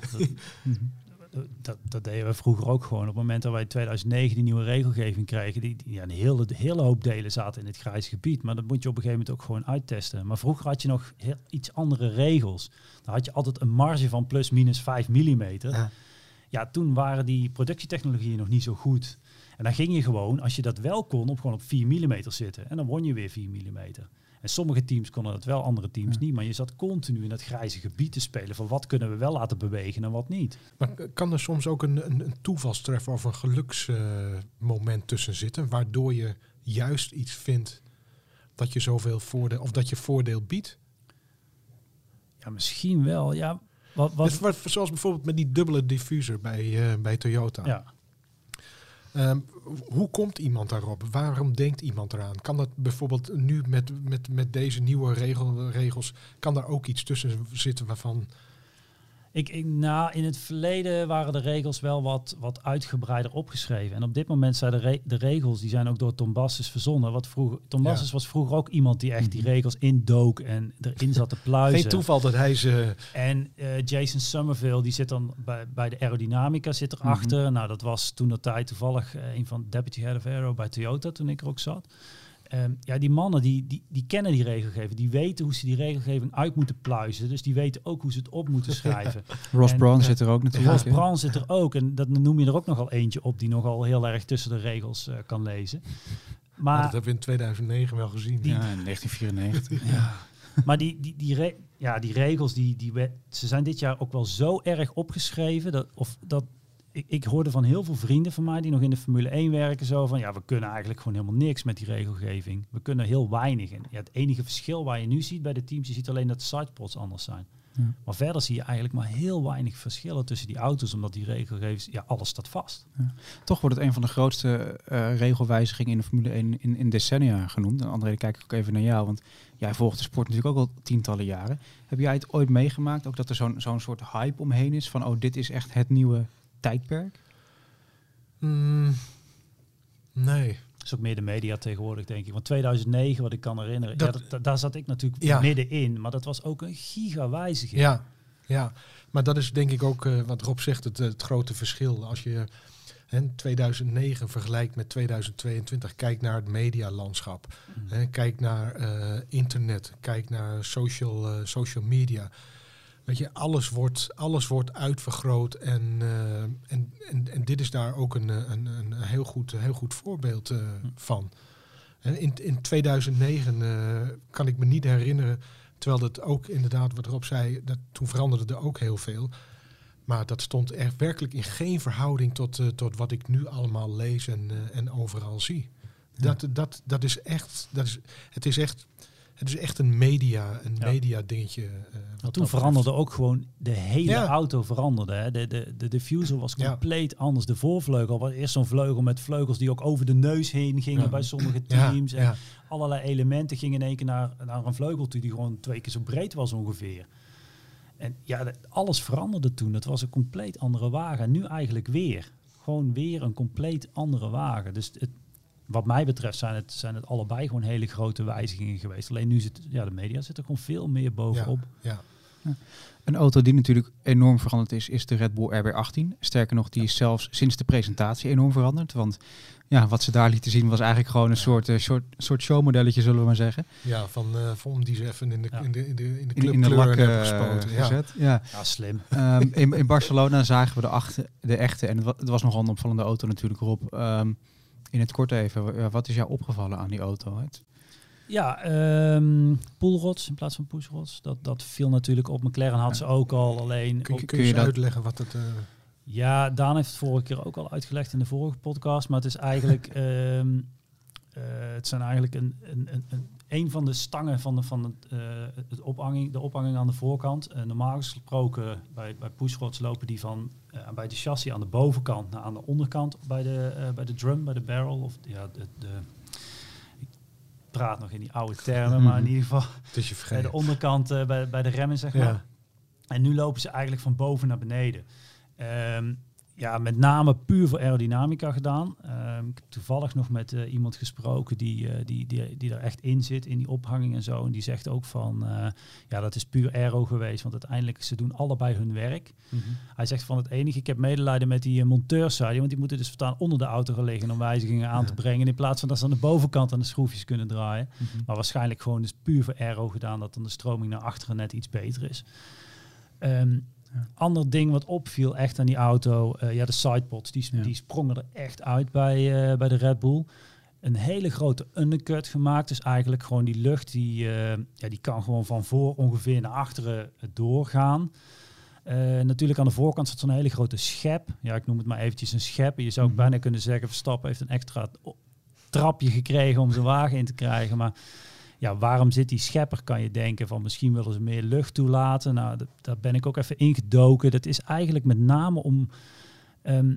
Dat, dat, deden we vroeger ook gewoon. Op het moment dat wij in 2009 die nieuwe regelgeving kregen, die, die, ja, een hele, de hele hoop delen zaten in het grijze gebied. Maar dat moet je op een gegeven moment ook gewoon uittesten. Maar vroeger had je nog heel, iets andere regels. Dan had je altijd een marge van plus minus 5 mm. Ja. Ja, toen waren die productietechnologieën nog niet zo goed. En dan ging je gewoon, als je dat wel kon, op gewoon op 4 mm zitten. En dan won je weer 4 mm. En sommige teams konden dat wel, andere teams niet. Maar je zat continu in dat grijze gebied te spelen. Van wat kunnen we wel laten bewegen en wat niet. Maar kan er soms ook een, een, een toevalstreffer of een geluksmoment tussen zitten, waardoor je juist iets vindt dat je zoveel voordeel of dat je voordeel biedt? Ja, misschien wel. Ja, wat, wat, Dus wat, zoals bijvoorbeeld met die dubbele diffuser bij, eh, bij Toyota. ja. Ehm, hoe komt iemand daarop? Waarom denkt iemand eraan? Kan dat bijvoorbeeld nu met, met, met deze nieuwe regel, regels, kan daar ook iets tussen zitten waarvan... Ik, ik, nou, in het verleden waren de regels wel wat, wat uitgebreider opgeschreven. En op dit moment zijn de, re- de regels, die zijn ook door Tom Basses verzonnen. Wat vroeger, Tom Ja. Basses was vroeger ook iemand die echt die regels indook en erin zat te pluizen. Geen toeval dat hij ze... En eh, Jason Somerville, die zit dan bij, bij de aerodynamica zit erachter. Nou, dat was toen de tijd toevallig eh, een van Deputy Head of Aero bij Toyota, toen ik er ook zat. Ehm, ja, die mannen die, die, die kennen die regelgeving. Die weten hoe ze die regelgeving uit moeten pluizen. Dus die weten ook hoe ze het op moeten *laughs* schrijven. Ross En- Brown Ja. zit er ook natuurlijk. Ross? Brown zit er ook. En dat noem je er ook nogal eentje op die nogal heel erg tussen de regels eh, kan lezen. Maar, Maar dat hebben we in 2009 wel gezien. Die- Ja, in 1994. *laughs* Maar die, die, die, re- ja, die regels, die, die, we- ze zijn dit jaar ook wel zo erg opgeschreven. Dat, of dat, ik, ik hoorde van heel veel vrienden van mij die nog in de Formule 1 werken. Zo van, ja, we kunnen eigenlijk gewoon helemaal niks met die regelgeving. We kunnen heel weinig. En ja, het enige verschil waar je nu ziet bij de teams, je ziet alleen dat de sidepods anders zijn. Ja. Maar verder zie je eigenlijk maar heel weinig verschillen tussen die auto's. Omdat die regelgeving, ja, alles staat vast. Toch wordt het een van de grootste eh, regelwijzigingen in de Formule 1 in, in decennia genoemd. En André, dan kijk ik ook even naar jou, want jij volgt de sport natuurlijk ook al tientallen jaren. Heb jij het ooit meegemaakt, ook dat er zo'n zo'n soort hype omheen is van, oh, dit is echt het nieuwe tijdperk? Mm, nee. Dat is ook meer de media tegenwoordig, denk ik. Want 2009, wat ik kan herinneren, Dat- ja, dat, dat- daar zat ik natuurlijk Ja. middenin. Maar dat was ook een gigawijziging. Ja, ja, maar dat is denk ik ook eh, wat Rob zegt, het, het grote verschil. Als je hè, 2009 vergelijkt met 2022, kijk naar het medialandschap. Mm. Hè, kijk naar eh, internet, kijk naar social, eh, social media. Weet je, alles wordt, alles wordt uitvergroot en, eh, en, en, en dit is daar ook een, eh, een, een heel, goed, heel goed voorbeeld eh, van. En in, in 2009 eh, kan ik me niet herinneren, terwijl dat ook inderdaad wat Rob zei, dat toen veranderde er ook heel veel. Maar dat stond echt werkelijk in geen verhouding tot, tot wat ik nu allemaal lees en, en overal zie. Dat, dat, dat is echt, dat is, het, is echt, het is echt een media, een Ja. media dingetje. eh, wat toen veranderde ook gewoon de hele Ja. auto veranderde. Hè. De, de, de diffuser was Ja. compleet anders. De voorvleugel was eerst zo'n vleugel met vleugels die ook over de neus heen gingen bij sommige teams. En allerlei elementen gingen in één keer naar, naar een vleugel toe die gewoon twee keer zo breed was ongeveer. En ja, alles veranderde toen. Het was een compleet andere wagen. En nu eigenlijk weer. Gewoon weer een compleet andere wagen. Dus het, wat mij betreft zijn het, zijn het allebei gewoon hele grote wijzigingen geweest. Alleen nu zit ja, de media zit er gewoon veel meer bovenop. Ja. Een auto die natuurlijk enorm veranderd is, is de Red Bull RB18. Sterker nog, die is zelfs sinds de presentatie enorm veranderd. Want ja, wat ze daar lieten zien was eigenlijk gewoon een soort, uh, soort, soort showmodelletje, zullen we maar zeggen. Ja, van, uh, van die ze even in de, Ja. in de, in de, in de In, in de lak clubkleuren eh, gespoten. Ja. gezet. Ja. Ja, slim. Ehm, in, in *laughs* Barcelona zagen we de, achte, de echte, en het wa- het was nogal een opvallende auto natuurlijk, Rob. Ehm, in het kort even, wa- wat is jou opgevallen aan die auto? Het, Ja, ehm poolrods in plaats van pushrods. Dat, dat viel natuurlijk op. McLaren had ze ook al. Alleen Kun, je- kun je dat- uitleggen wat het... eh, Ja, Daan heeft het vorige keer ook al uitgelegd in de vorige podcast. Maar het is eigenlijk... *laughs* ehm, eh, het zijn eigenlijk een, een, een, een, een van de stangen van, de, van het, eh, het ophanging, de ophanging aan de voorkant. Eh, normaal gesproken bij, bij pushrods lopen die van eh, bij de chassis aan de bovenkant naar aan de onderkant bij de, bij de drum, bij de barrel. Of ja, de, de, ik praat nog in die oude termen, maar in ieder geval *laughs* je *laughs* bij de onderkant bij, bij de remmen, zeg maar. Ja. En nu lopen ze eigenlijk van boven naar beneden. Ehm, ja, met name puur voor aerodynamica gedaan. Ehm, ik heb toevallig nog met eh, iemand gesproken die, eh, die, die, die er echt in zit, in die ophanging en zo. En die zegt ook van, eh, ja, dat is puur aero geweest. Want uiteindelijk, ze doen allebei hun werk. Hij zegt van het enige, ik heb medelijden met die monteurs, zei hij, want die moeten dus voortaan onder de auto gaan liggen om wijzigingen aan te brengen. In plaats van dat ze aan de bovenkant aan de schroefjes kunnen draaien. Maar waarschijnlijk gewoon dus puur voor aero gedaan, dat dan de stroming naar achteren net iets beter is. Ander ding wat opviel echt aan die auto, eh, ja de sidepods, die, Ja. die sprongen er echt uit bij, eh, bij de Red Bull. Een hele grote undercut gemaakt, dus eigenlijk gewoon die lucht, die, eh, ja, die kan gewoon van voor ongeveer naar achteren doorgaan. Natuurlijk aan de voorkant zat zo'n hele grote schep. Ja, ik noem het maar eventjes een schep. Je zou ook Mhm. bijna kunnen zeggen, Verstappen heeft een extra trapje gekregen om zijn wagen in te krijgen. Maar ja, waarom zit die schepper, kan je denken, van misschien willen ze meer lucht toelaten. Nou, daar ben ik ook even ingedoken. Dat is eigenlijk met name om, ehm,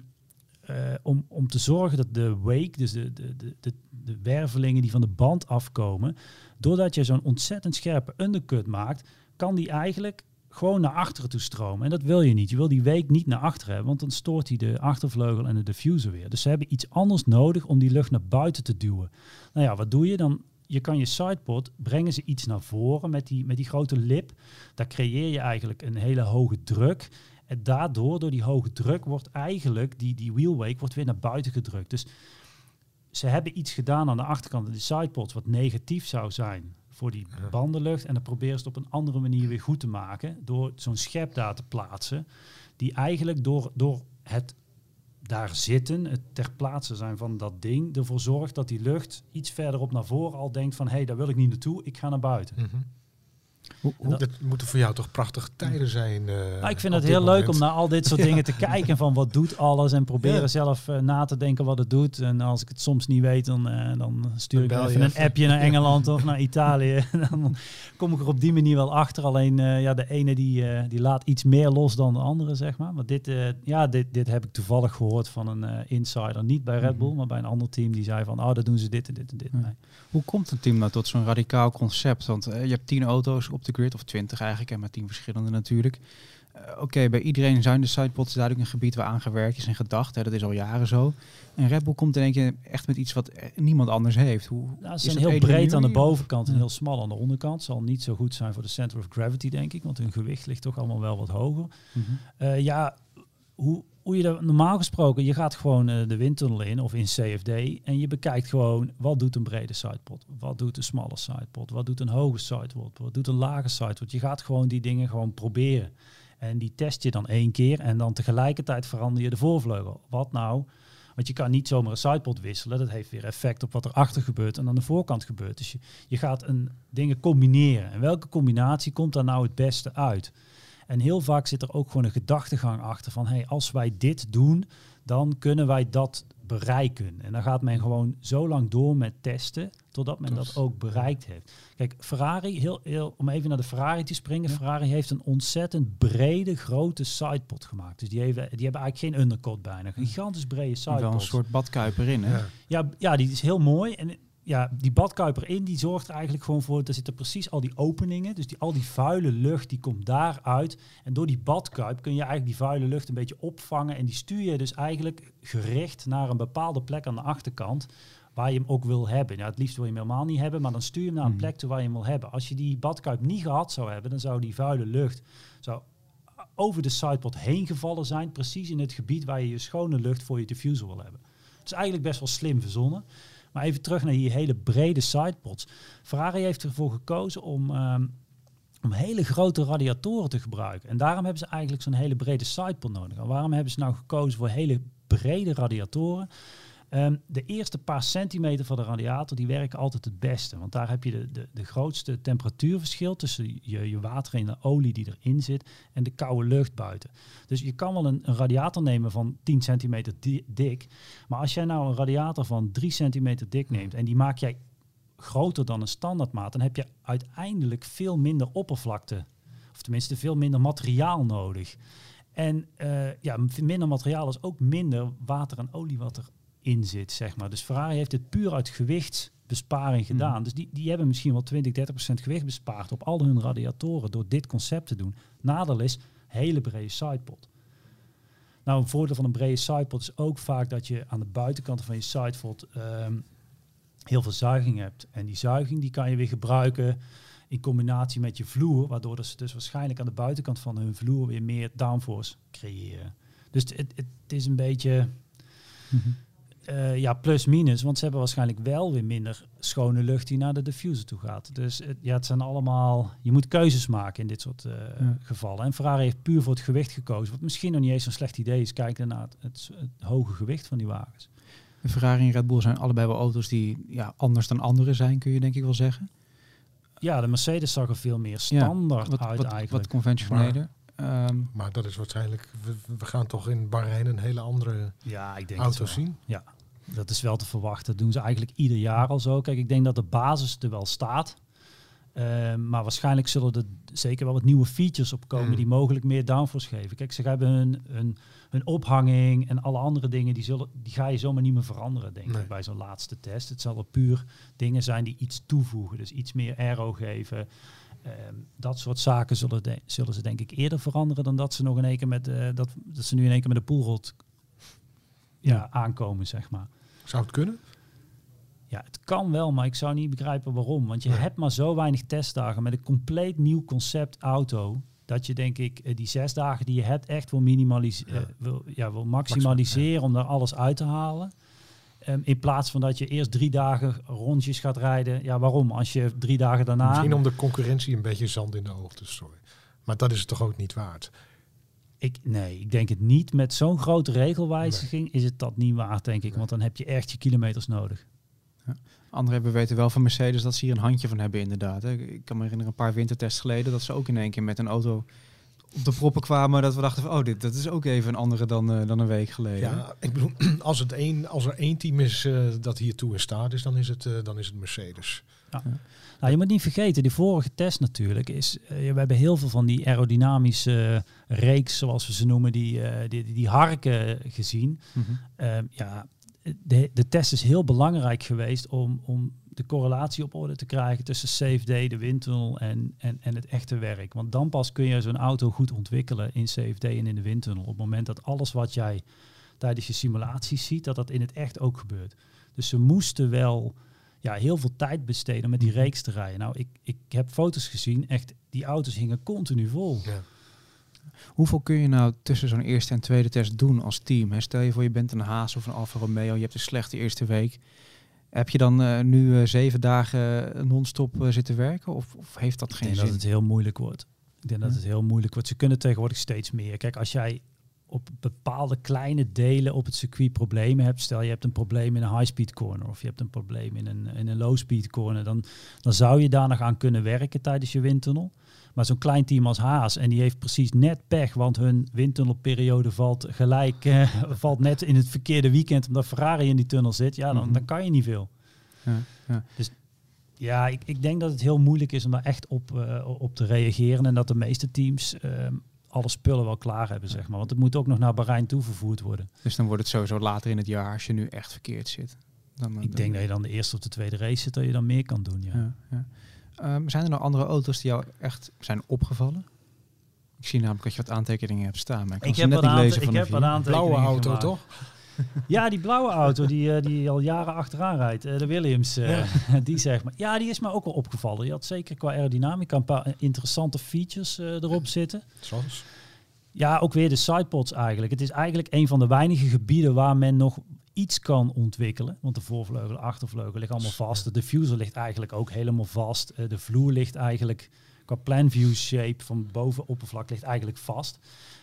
eh, om, om te zorgen dat de wake, dus de, de, de, de, de wervelingen die van de band afkomen, doordat je zo'n ontzettend scherpe undercut maakt, kan die eigenlijk gewoon naar achteren toe stromen. En dat wil je niet. Je wil die week niet naar achteren hebben, want dan stoort hij de achtervleugel en de diffuser weer. Dus ze hebben iets anders nodig om die lucht naar buiten te duwen. Nou ja, wat doe je dan? Je kan je sidepod, brengen ze iets naar voren met die, met die grote lip. Daar creëer je eigenlijk een hele hoge druk. En daardoor, door die hoge druk, wordt eigenlijk die, die wheelwake wordt weer naar buiten gedrukt. Dus ze hebben iets gedaan aan de achterkant van de sidepods wat negatief zou zijn voor die bandenlucht. En dan proberen ze het op een andere manier weer goed te maken door zo'n schep daar te plaatsen. Die eigenlijk door, door het daar zitten, het ter plaatse zijn van dat ding, ervoor zorgt dat die lucht iets verderop naar voren al denkt van hé, hey, daar wil ik niet naartoe, ik ga naar buiten. Mhm. Hoe, hoe- Dat moeten voor jou toch prachtige tijden zijn. eh, Nou, ik vind het heel leuk om naar al dit soort dingen te *laughs* kijken van wat doet alles en proberen Ja. zelf eh, na te denken wat het doet. En als ik het soms niet weet, dan, eh, dan stuur ik Dan even je een appje naar *laughs* Engeland of naar Italië. *laughs* Dan kom ik er op die manier wel achter. Alleen eh, ja, de ene die, eh, die laat iets meer los dan de andere, zeg maar. Maar dit, eh, ja, dit, dit heb ik toevallig gehoord van een eh, insider. Niet bij Red Bull, Mhm. maar bij een ander team. Die zei van, oh, dat doen ze dit en dit en dit. Nee. Hoe komt een team nou tot zo'n radicaal concept? Want je hebt tien auto's op de grid, of twintig eigenlijk, en maar tien verschillende natuurlijk. Eh, Oké, bij iedereen zijn de sidepods duidelijk een gebied waar aan gewerkt is en gedacht. Hè, dat is al jaren zo. En Red Bull komt in één keer echt met iets wat eh, niemand anders heeft. Hoe, Nou, is ze zijn heel breed aan de bovenkant en heel smal aan de onderkant. Zal niet zo goed zijn voor de center of gravity, denk ik. Want hun gewicht ligt toch allemaal wel wat hoger. Mhm. Eh, ja, hoe, hoe je dat normaal gesproken, je gaat gewoon eh, de windtunnel in of in CFD en je bekijkt gewoon wat doet een brede sidepod, wat doet een smalle sidepod, wat doet een hoge sidepod, wat doet een lage sidepod. Je gaat gewoon die dingen gewoon proberen. En die test je dan één keer en dan tegelijkertijd verander je de voorvleugel. Wat nou? Want je kan niet zomaar een sidepod wisselen. Dat heeft weer effect op wat er achter gebeurt en aan de voorkant gebeurt. Dus je, je gaat een, dingen combineren. En welke combinatie komt daar nou het beste uit? En heel vaak zit er ook gewoon een gedachtegang achter van, hey, als wij dit doen, dan kunnen wij dat bereiken. En dan gaat men gewoon zo lang door met testen, totdat men Dat- ook bereikt heeft. Kijk, Ferrari, heel, heel, om even naar de Ferrari te springen, Ja. Ferrari heeft een ontzettend brede, grote sidepod gemaakt. Dus die, hebben, die hebben eigenlijk geen undercut bijna. Een gigantisch brede sidepod. Wel een soort badkuiper in, hè? Ja. Ja, ja, die is heel mooi. En ja, die badkuiper in, die zorgt er eigenlijk gewoon voor, er zitten precies al die openingen. Dus die, al die vuile lucht, die komt daaruit. En door die badkuip kun je eigenlijk die vuile lucht een beetje opvangen. En die stuur je dus eigenlijk gericht naar een bepaalde plek aan de achterkant. waar je hem ook wil hebben. Ja, het liefst wil je hem helemaal niet hebben, maar dan stuur je hem naar een Mhm. plek toe waar je hem wil hebben. Als je die badkuip niet gehad zou hebben, dan zou die vuile lucht zou over de sidepod heen gevallen zijn, precies in het gebied waar je je schone lucht voor je diffuser wil hebben. Het is eigenlijk best wel slim verzonnen. Maar even terug naar die hele brede sidepods. Ferrari heeft ervoor gekozen om, ehm, om hele grote radiatoren te gebruiken. En daarom hebben ze eigenlijk zo'n hele brede sidepod nodig. En waarom hebben ze nou gekozen voor hele brede radiatoren? Ehm, de eerste paar centimeter van de radiator die werken altijd het beste. Want daar heb je de, de, de grootste temperatuurverschil tussen je, je water en de olie die erin zit en de koude lucht buiten. Dus je kan wel een, radiator nemen van 10 centimeter di- dik. Maar als jij nou een radiator van 3 centimeter dik neemt en die maak jij groter dan een standaardmaat, dan heb je uiteindelijk veel minder oppervlakte. Of tenminste veel minder materiaal nodig. En eh, ja, minder materiaal is ook minder water en olie wat erin zit, zeg maar. Dus Ferrari heeft het puur uit gewichtsbesparing Hmm. gedaan. Dus die, die hebben misschien wel 20, 30 procent gewicht bespaard op al hun radiatoren door dit concept te doen. Nadeel is, hele brede sidepod. Nou, een voordeel van een brede sidepod is ook vaak dat je aan de buitenkant van je sidepod ehm, heel veel zuiging hebt. En die zuiging die kan je weer gebruiken in combinatie met je vloer, waardoor ze dus waarschijnlijk aan de buitenkant van hun vloer weer meer downforce creëren. Dus het, het, het is een beetje Mhm. Eh, ja, plus minus, want ze hebben waarschijnlijk wel weer minder schone lucht die naar de diffuser toe gaat. Dus het, ja, het zijn allemaal, je moet keuzes maken in dit soort eh, Ja. gevallen. En Ferrari heeft puur voor het gewicht gekozen, wat misschien nog niet eens zo'n slecht idee is, kijken naar het, het, het hoge gewicht van die wagens. De Ferrari en Red Bull zijn allebei wel auto's die ja, anders dan andere zijn, kun je denk ik wel zeggen. Ja, de Mercedes zag er veel meer standaard Wat, uit wat, eigenlijk. wat conventioneler. Ehm, Maar dat is waarschijnlijk, we, we gaan toch in Bahrein een hele andere ja, ik denk auto het wel. Dat is wel te verwachten. Dat doen ze eigenlijk ieder jaar al zo. Kijk, ik denk dat de basis er wel staat. Ehm, maar waarschijnlijk zullen er zeker wel wat nieuwe features opkomen Mm. die mogelijk meer downforce geven. Kijk, ze hebben hun, hun, hun ophanging en alle andere dingen, die, zullen, die ga je zomaar niet meer veranderen, denk Nee. ik, bij zo'n laatste test. Het zullen puur dingen zijn die iets toevoegen, dus iets meer aero geven. Ehm, dat soort zaken zullen, de- zullen ze denk ik eerder veranderen dan dat ze nog in één keer met, eh, dat, dat ze nu in één keer met de poolrot ja, Ja. aankomen, zeg maar. Zou het kunnen? Ja, het kan wel, maar ik zou niet begrijpen waarom. Want je Nee. hebt maar zo weinig testdagen met een compleet nieuw concept auto. Dat je denk ik eh, die zes dagen die je hebt echt wil, minimaliseren, Ja. wil, ja, wil maximaliseren om daar alles uit te halen. Ehm, in plaats van dat je eerst drie dagen rondjes gaat rijden. Ja, waarom? Als je drie dagen daarna... Misschien om de concurrentie een beetje zand in de ogen te strooien. Maar dat is het toch ook niet waard? Ik, nee, ik denk het niet. Met zo'n grote regelwijziging is het dat niet waard, denk ik. Nee. Want dan heb je echt je kilometers nodig. Anderen we weten wel van Mercedes dat ze hier een handje van hebben inderdaad. Hè. Ik kan me herinneren een paar wintertests geleden dat ze ook in één keer met een auto op de proppen kwamen. Dat we dachten van, oh, dit dat is ook even een andere dan, eh, dan een week geleden. Ja, ik bedoel, *clears throat* als, het één, als er één team is eh, dat hiertoe in staat is, dan is het, eh, dan is het Mercedes. Nou, je moet niet vergeten, die vorige test natuurlijk is... eh, we hebben heel veel van die aerodynamische reeks, zoals we ze noemen, die, eh, die, die, harken gezien. Mhm. Ehm, ja, de, de test is heel belangrijk geweest om, om de correlatie op orde te krijgen tussen CFD, de windtunnel en, en, en het echte werk. Want dan pas kun je zo'n auto goed ontwikkelen in CFD en in de windtunnel. Op het moment dat alles wat jij tijdens je simulaties ziet, dat dat in het echt ook gebeurt. Dus ze moesten wel ja, heel veel tijd besteden om met die reeks te rijden. Nou, ik, ik heb foto's gezien, echt, die auto's hingen continu vol. Ja. Hoeveel kun je nou tussen zo'n eerste en tweede test doen als team? Hè? Stel je voor je bent een Haas of een Alfa Romeo, je hebt een slechte eerste week. Heb je dan eh, nu eh, zeven dagen non-stop eh, zitten werken? Of, of heeft dat Ik geen denk zin? dat het heel moeilijk wordt. Ik denk dat het heel moeilijk wordt. Ze kunnen tegenwoordig steeds meer. Kijk, als jij op bepaalde kleine delen op het circuit problemen hebt. Stel je hebt een probleem in een high-speed corner of je hebt een probleem in een, in een low-speed corner. Dan, dan zou je daar nog aan kunnen werken tijdens je windtunnel. Maar zo'n klein team als Haas en die heeft precies net pech, want hun windtunnelperiode valt gelijk, eh, *laughs* valt net in het verkeerde weekend omdat Ferrari in die tunnel zit. Ja, dan, Mhm. dan kan je niet veel. Ja, ja. Dus ja, ik, ik denk dat het heel moeilijk is om daar echt op, eh, op te reageren. En dat de meeste teams ehm, alle spullen wel klaar hebben, zeg maar. Want het moet ook nog naar Bahrein toe vervoerd worden. Dus dan wordt het sowieso later in het jaar als je nu echt verkeerd zit. Dan, eh, Ik denk dat je dan de eerste of de tweede race zit, dat je dan meer kan doen, ja. Ja, ja. Ehm, zijn er nog andere auto's die jou echt zijn opgevallen? Ik zie namelijk dat je wat aantekeningen hebt staan, maar ik kan Ik ze heb net wat niet lezen ik heb wat hier. aantekeningen Blauwe auto, gemaakt. toch? *laughs* Ja, die blauwe auto die, eh, die al jaren achteraan rijdt, eh, de Williams, eh, *laughs* die zeg maar. Ja, die is me ook wel opgevallen. Die had zeker qua aerodynamica een paar interessante features erop zitten. Zoals? Ja, ook weer de sidepods eigenlijk. Het is eigenlijk een van de weinige gebieden waar men nog iets kan ontwikkelen. Want de voorvleugel, de achtervleugel ligt allemaal vast. De diffuser ligt eigenlijk ook helemaal vast. De vloer ligt eigenlijk qua plan view shape van bovenoppervlak ligt eigenlijk vast.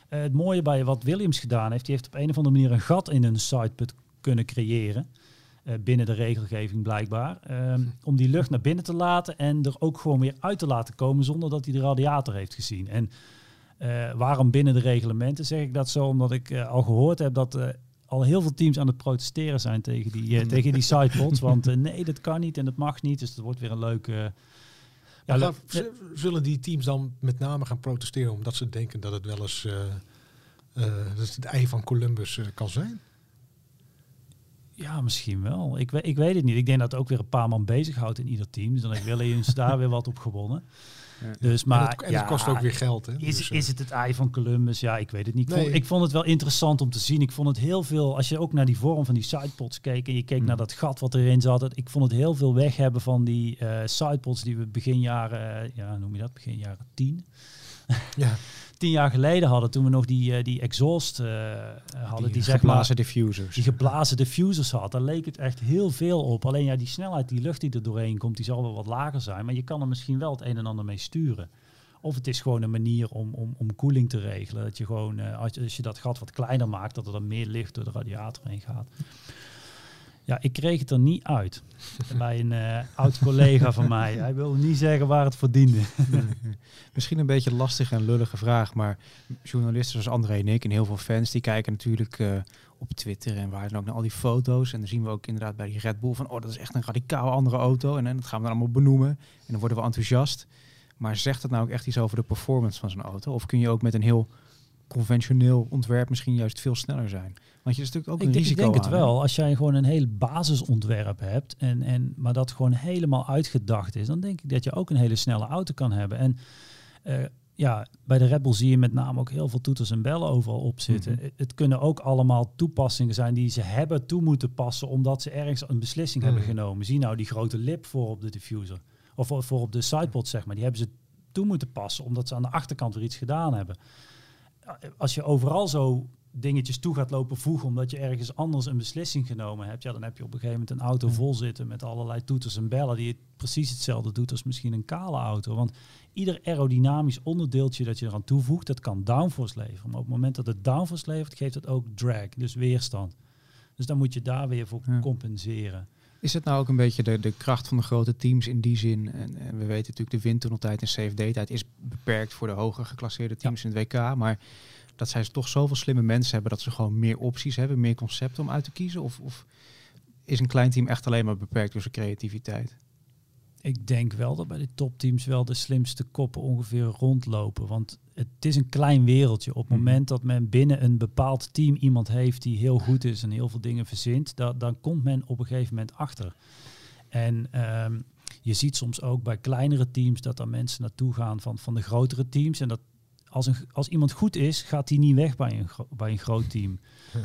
Eh, het mooie bij wat Williams gedaan heeft, die heeft op een of andere manier een gat in een sideput kunnen creëren. eh, binnen de regelgeving blijkbaar. ehm, om die lucht naar binnen te laten en er ook gewoon weer uit te laten komen zonder dat hij de radiator heeft gezien. En eh, waarom binnen de reglementen zeg ik dat zo? Omdat ik al gehoord heb dat al heel veel teams aan het protesteren zijn tegen die, *laughs* tegen die sidepods. Want nee, dat kan niet en dat mag niet. Dus dat wordt weer een leuke... ja, zullen die teams dan met name gaan protesteren omdat ze denken dat het wel eens eh, eh, dat het, het ei van Columbus eh, kan zijn? Ja, misschien wel. Ik, ik weet het niet. Ik denk dat het ook weer een paar man bezighoudt in ieder team. Dus dan heeft Williams *laughs* daar weer wat op gewonnen. Dus, maar en het, en ja, het kost ook weer geld. Hè? Is, Dus, eh, is het het ei van Columbus? Ja, ik weet het niet. Ik, Nee. vond, ik vond het wel interessant om te zien. Ik vond het heel veel, als je ook naar die vorm van die sidepods keek en je keek Hmm. naar dat gat wat erin zat, het- ik vond het heel veel weg hebben van die eh sidepods die we begin jaren, eh, ja, noem je dat, begin jaren tien, ja. *laughs* tien jaar geleden hadden, toen we nog die, eh, die exhaust eh, hadden, die, zeg maar geblazen diffusers. die geblazen diffusers had. Daar leek het echt heel veel op. Alleen ja, die snelheid, die lucht die er doorheen komt, die zal wel wat lager zijn. Maar je kan er misschien wel het een en ander mee sturen. Of het is gewoon een manier om, om, om koeling te regelen. Dat je gewoon, eh, als, je, als je dat gat wat kleiner maakt, dat er dan meer licht door de radiator heen gaat. Ja, ik kreeg het er niet uit. Bij een eh, oud collega van mij. Hij wilde niet zeggen waar het voor diende. *laughs* Misschien een beetje lastige en lullige vraag, maar journalisten zoals André en ik en heel veel fans, die kijken natuurlijk eh, op Twitter en waar dan ook naar al die foto's. En dan zien we ook inderdaad bij die Red Bull van, oh, dat is echt een radicaal andere auto. En, en dat gaan we dan allemaal benoemen en dan worden we enthousiast. Maar zegt dat nou ook echt iets over de performance van zo'n auto? Of kun je ook met een heel conventioneel ontwerp misschien juist veel sneller zijn? Want je is natuurlijk ook Ik, een denk- ik risico denk het hè? wel. Als jij gewoon een heel basisontwerp hebt, en, en, maar dat gewoon helemaal uitgedacht is, dan denk ik dat je ook een hele snelle auto kan hebben. En eh, ja, bij de Red Bull zie je met name ook heel veel toeters en bellen overal op zitten. Mhm. Het- Het kunnen ook allemaal toepassingen zijn die ze hebben toe moeten passen, omdat ze ergens een beslissing hebben Mhm. genomen. Zie nou die grote lip voor op de diffuser. Of voor, voor op de sidepod, zeg maar. Die hebben ze toe moeten passen, omdat ze aan de achterkant weer iets gedaan hebben. Als je overal zo dingetjes toe gaat lopen voegen omdat je ergens anders een beslissing genomen hebt, ja, dan heb je op een gegeven moment een auto vol zitten met allerlei toeters en bellen die het precies hetzelfde doet als misschien een kale auto. Want ieder aerodynamisch onderdeeltje dat je eraan toevoegt, dat kan downforce leveren. Maar op het moment dat het downforce levert, geeft het ook drag, dus weerstand. Dus dan moet je daar weer voor Ja. compenseren. Is het nou ook een beetje de, de kracht van de grote teams in die zin? En, en we weten natuurlijk, de windtunneltijd en CFD-tijd is beperkt voor de hoger geclasseerde teams in het WK. Maar dat zij toch zoveel slimme mensen hebben dat ze gewoon meer opties hebben, meer concepten om uit te kiezen? Of, of is een klein team echt alleen maar beperkt door zijn creativiteit? Ik denk wel dat bij de topteams wel de slimste koppen ongeveer rondlopen. Want het is een klein wereldje. Op het Mhm. moment dat men binnen een bepaald team iemand heeft die heel goed is en heel veel dingen verzint, da- dan komt men op een gegeven moment achter. En ehm, je ziet soms ook bij kleinere teams dat er mensen naartoe gaan van, van de grotere teams. En dat als, een, als iemand goed is, gaat hij niet weg bij een, gro- bij een groot team.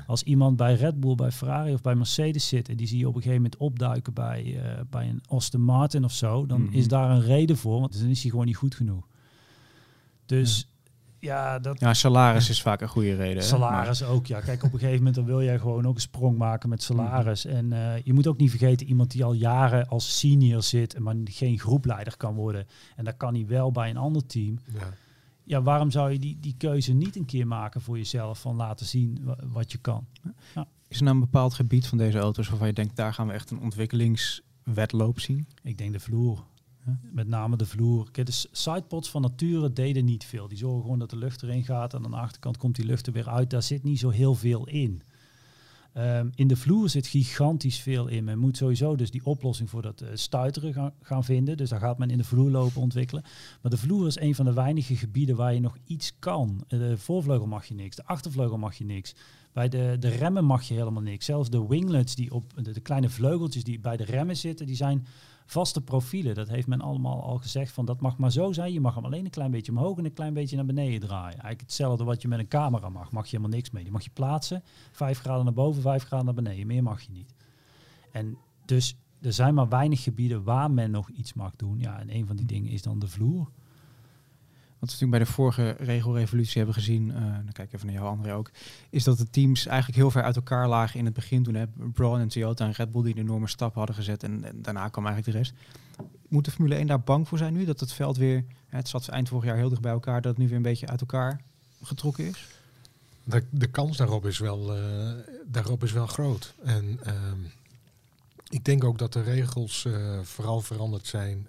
Als iemand bij Red Bull, bij Ferrari of bij Mercedes zit en die zie je op een gegeven moment opduiken bij, eh, bij een Aston Martin of zo, dan Mhm. is daar een reden voor, want dan is hij gewoon niet goed genoeg. Dus ja, dat Ja, salaris is vaak een goede reden. hè? salaris ook. Ja, kijk, op een gegeven moment dan wil jij gewoon ook een sprong maken met salaris. En eh, je moet ook niet vergeten, iemand die al jaren als senior zit, maar geen groepleider kan worden. En dat kan hij wel bij een ander team. Ja. Ja, waarom zou je die, die keuze niet een keer maken voor jezelf van laten zien wa- wat je kan? Is er nou een bepaald gebied van deze auto's waarvan je denkt, daar gaan we echt een ontwikkelingswetloop zien? Ik denk de vloer. Met name de vloer. Kijk, de sidepods van nature deden niet veel. Die zorgen gewoon dat de lucht erin gaat en aan de achterkant komt die lucht er weer uit. Daar zit niet zo heel veel in. Ehm, in de vloer zit gigantisch veel in. Men moet sowieso dus die oplossing voor dat eh, stuiteren gaan, vinden. Dus daar gaat men in de vloerlopen ontwikkelen. Maar de vloer is een van de weinige gebieden waar je nog iets kan. Eh, De voorvleugel mag je niks, de achtervleugel mag je niks. Bij de, de remmen mag je helemaal niks. Zelfs de winglets, die op de kleine vleugeltjes die bij de remmen zitten, die zijn vaste profielen. Dat heeft men allemaal al gezegd van dat mag maar zo zijn. Je mag hem alleen een klein beetje omhoog en een klein beetje naar beneden draaien. Eigenlijk hetzelfde wat je met een camera mag. Mag je helemaal niks mee. Die mag je plaatsen. Vijf graden naar boven, vijf graden naar beneden. Meer mag je niet. En dus er zijn maar weinig gebieden waar men nog iets mag doen. Ja, en een van die dingen is dan de vloer. Wat we natuurlijk bij de vorige regelrevolutie hebben gezien, uh, dan kijk ik even naar jou André ook, is dat de teams eigenlijk heel ver uit elkaar lagen in het begin. Toen hebben Braun en Toyota en Red Bull die een enorme stap hadden gezet en, daarna kwam eigenlijk de rest. Moet de Formule 1 daar bang voor zijn nu? Dat het veld weer, het zat eind vorig jaar heel dicht bij elkaar, dat het nu weer een beetje uit elkaar getrokken is? De, de kans daarop is wel, uh, daarop is wel groot. En ehm, ik denk ook dat de regels uh, vooral veranderd zijn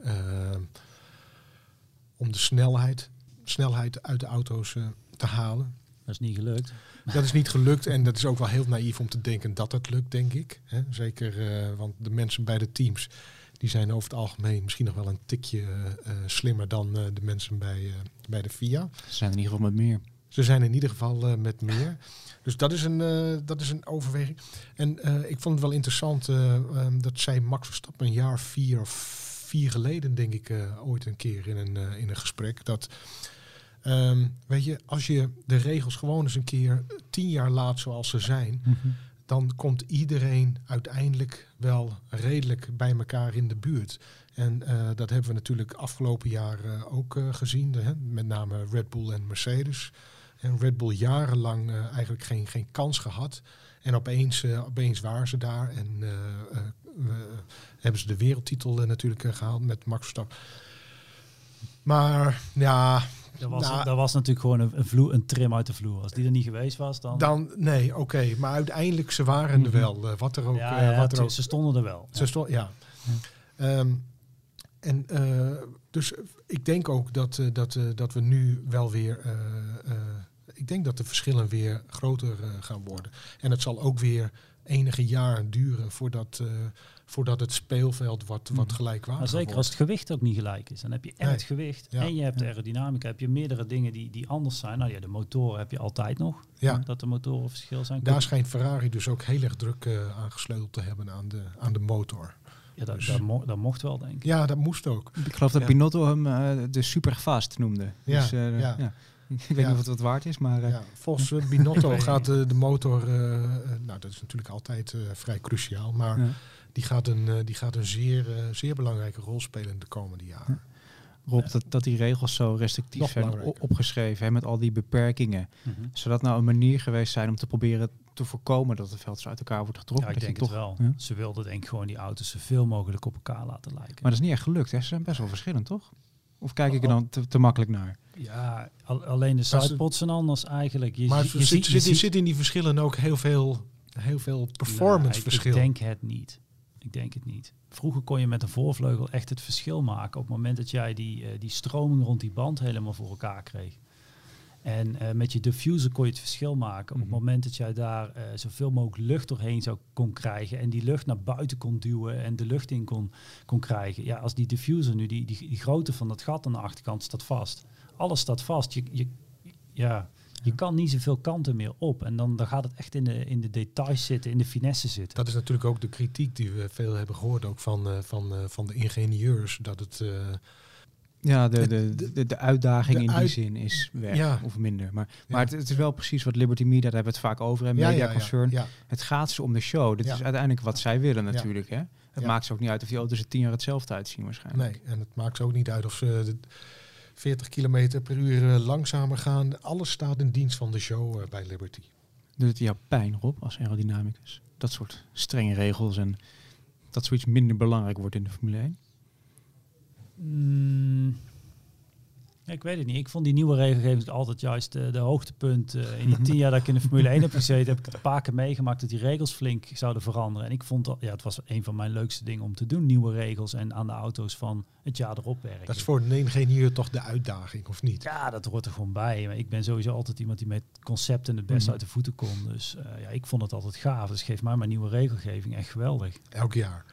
om de snelheid snelheid uit de auto's uh, te halen. Dat is niet gelukt. Dat is niet gelukt en dat is ook wel heel naïef om te denken dat het lukt, denk ik. Hè? Zeker, uh, want de mensen bij de teams, die zijn over het algemeen misschien nog wel een tikje uh, slimmer dan de mensen bij, bij de FIA. Ze zijn in ieder geval met meer. Ze zijn in ieder geval met meer. Dus dat is een, dat is een overweging. En ik vond het wel interessant um, dat zij Max Verstappen een jaar vier of vier geleden, denk ik, ooit een keer in een, in een gesprek, dat Ehm, weet je, als je de regels gewoon eens een keer tien jaar laat zoals ze zijn, mhm. dan komt iedereen uiteindelijk wel redelijk bij elkaar in de buurt. En uh, dat hebben we natuurlijk afgelopen jaar uh, ook uh, gezien, hè? met name Red Bull en Mercedes. En Red Bull jarenlang eigenlijk geen, geen kans gehad. En opeens, opeens waren ze daar en hebben ze de wereldtitel natuurlijk gehaald met Max Verstappen. Maar ja, dat was, nou, dat was natuurlijk gewoon een, vloer, een trim uit de vloer. Als die er niet geweest was, dan... Dan, nee, oké. Maar uiteindelijk, ze waren er mhm. wel. Uh, wat er ook... Ja, uh, wat er ook ze stonden er wel. Ze stond, ja. Um, en uh, dus ik denk ook dat, dat, dat we nu wel weer... ik denk dat de verschillen weer groter gaan worden. En het zal ook weer enige jaren duren voordat voordat het speelveld wat, wat mhm. gelijkwaardig wordt. Zeker als het gewicht ook niet gelijk is. Dan heb je en het gewicht en je hebt de aerodynamica. Heb je meerdere dingen die, die anders zijn. Nou ja, de motoren heb je altijd nog. Ja. Dat de motoren verschil zijn. Daar schijnt Ferrari dus ook heel erg druk uh, aangesleuteld te hebben aan de, aan de motor. Ja, dat, dus, dat, mo dat, mocht wel, denk ik. Ja, dat moest ook. Ik geloof dat Binotto hem uh, de superfast noemde. Ja, dus, uh, ja. ja. Ik weet niet of het wat waard is, maar... Ja, volgens Binotto *laughs* gaat de motor... nou, dat is natuurlijk altijd vrij cruciaal, maar die gaat een, eh, die gaat een zeer, eh, zeer belangrijke rol spelen in de komende jaren. Rob, dat, dat die regels zo restrictief zijn opgeschreven hè, met al die beperkingen. Mm -hmm. Zou dat nou een manier geweest zijn om te proberen te voorkomen dat het veld zo uit elkaar wordt getrokken? Ja, ik denk toch, het wel. Ze wilden denk ik gewoon die auto's zoveel mogelijk op elkaar laten lijken. Maar dat is niet echt gelukt. Hè? Ze zijn best wel verschillend, toch? Of kijk ik er dan te, te makkelijk naar? Ja, alleen de sidepods zijn anders eigenlijk. Je, maar je, je, zit, je zit in die verschillen ook heel veel, heel veel performance verschil. ik denk het niet. Ik denk het niet. Vroeger kon je met een voorvleugel echt het verschil maken op het moment dat jij die, uh, die stroming rond die band helemaal voor elkaar kreeg. En uh, met je diffuser kon je het verschil maken op het mhm. moment dat jij daar uh, zoveel mogelijk lucht doorheen zou kon krijgen en die lucht naar buiten kon duwen en de lucht in kon, kon krijgen. Ja, als die diffuser nu, die, die, die grootte van dat gat aan de achterkant staat vast. Alles staat vast. Je, je, ja, je kan niet zoveel kanten meer op. En dan, dan gaat het echt in de, in de details zitten, in de finesse zitten. Dat is natuurlijk ook de kritiek die we veel hebben gehoord, ook van, uh, van, uh, van de ingenieurs. Dat het. Uh, ja, de, de, de, de uitdaging in die zin is weg ja. of minder. Maar, maar het, het, is wel precies wat Liberty Media, daar hebben we het vaak over, en Media ja, Concern. Het gaat ze om de show. Dit is uiteindelijk wat zij willen natuurlijk. Hè? Het maakt ze ook niet uit of die auto's er tien jaar hetzelfde uitzien waarschijnlijk. Nee, en het maakt ze ook niet uit of ze 40 km per uur eh, langzamer gaan. Alles staat in dienst van de show eh, bij Liberty. Doet het jou pijn, Rob, als aerodynamicus? Dat soort strenge regels en dat zoiets minder belangrijk wordt in de Formule 1? Mm, ik weet het niet. Ik vond die nieuwe regelgeving altijd juist de, de hoogtepunt. Uh, in die *laughs* tien jaar dat ik in de Formule 1 heb gezeten, heb ik het een paar keer meegemaakt dat die regels flink zouden veranderen. En ik vond dat, ja, het was een van mijn leukste dingen om te doen, nieuwe regels en aan de auto's van het jaar erop werken. Dat is voor een ingenieur toch de uitdaging, of niet? Ja, dat hoort er gewoon bij. Maar ik ben sowieso altijd iemand die met concepten het best mhm. uit de voeten komt. Dus uh, ja, ik vond het altijd gaaf. Dus geef mij mijn nieuwe regelgeving echt geweldig. Elk jaar.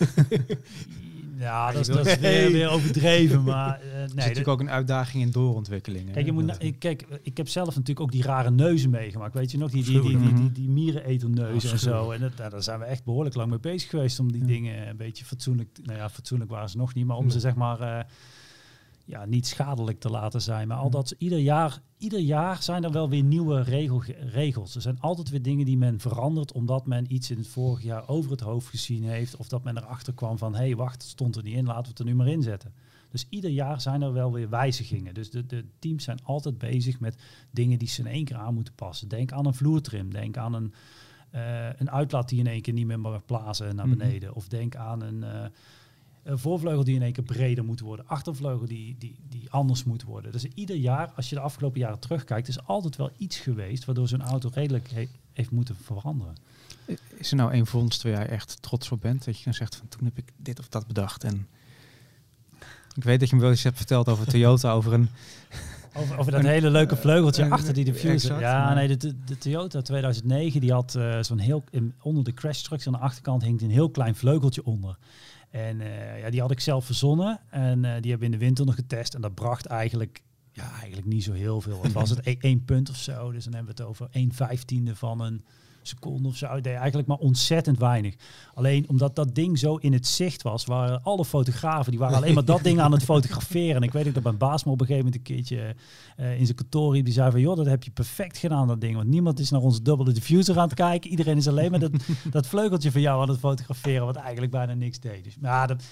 *laughs* Ja, dat is, dat is weer, weer overdreven. Maar *laughs* uh, nee, is natuurlijk ook een uitdaging in doorontwikkeling. Kijk, je moet ik, kijk, ik heb zelf natuurlijk ook die rare neuzen meegemaakt. Weet je nog, die, die, die, die, die, die miereneterneuzen en zo. En dat, nou, daar zijn we echt behoorlijk lang mee bezig geweest om die dingen een beetje fatsoenlijk... Nou ja, fatsoenlijk waren ze nog niet, maar om ze zeg maar... Uh, ja, niet schadelijk te laten zijn. Maar al dat ieder jaar, ieder jaar zijn er wel weer nieuwe regel, regels. Er zijn altijd weer dingen die men verandert omdat men iets in het vorige jaar over het hoofd gezien heeft. Of dat men erachter kwam van hé, hey, wacht, het stond er niet in, laten we het er nu maar in zetten. Dus ieder jaar zijn er wel weer wijzigingen. Dus de, de teams zijn altijd bezig met dingen die ze in één keer aan moeten passen. Denk aan een vloertrim, denk aan een, uh, een uitlaat die in één keer niet meer mag plaatsen naar mhm. beneden. Of denk aan een... Uh, een voorvleugel die in één keer breder moet worden. Achtervleugel die, die, die anders moet worden. Dus ieder jaar, als je de afgelopen jaren terugkijkt, is altijd wel iets geweest waardoor zo'n auto redelijk heeft moeten veranderen. Is er nou een vondst waar jij echt trots op bent? Dat je kan zegt van toen heb ik dit of dat bedacht. En ik weet dat je me wel eens hebt verteld over Toyota, *laughs* over een... Over, over dat hele leuke vleugeltje achter die diffuser. ja, nee, de, de, Toyota 2009 die had uh, zo'n heel in, onder de crash aan de achterkant hing een heel klein vleugeltje onder. En uh, ja, die had ik zelf verzonnen. En uh, die hebben we in de winter nog getest. En dat bracht eigenlijk, ja, eigenlijk niet zo heel veel. Wat was het? *laughs* E één punt of zo. Dus dan hebben we het over 1 vijftiende van een seconde of zo. Deed eigenlijk maar ontzettend weinig. Alleen omdat dat ding zo in het zicht was, waren alle fotografen, die waren alleen maar dat ding aan het *laughs* fotograferen. En ik weet ook dat mijn baas me op een gegeven moment een keertje uh, in zijn kantoor die zei van, joh, dat heb je perfect gedaan, dat ding. Want niemand is naar onze dubbele diffuser aan het kijken. Iedereen is alleen maar dat, *laughs* dat vleugeltje van jou aan het fotograferen, wat eigenlijk bijna niks deed. Dus ja, dat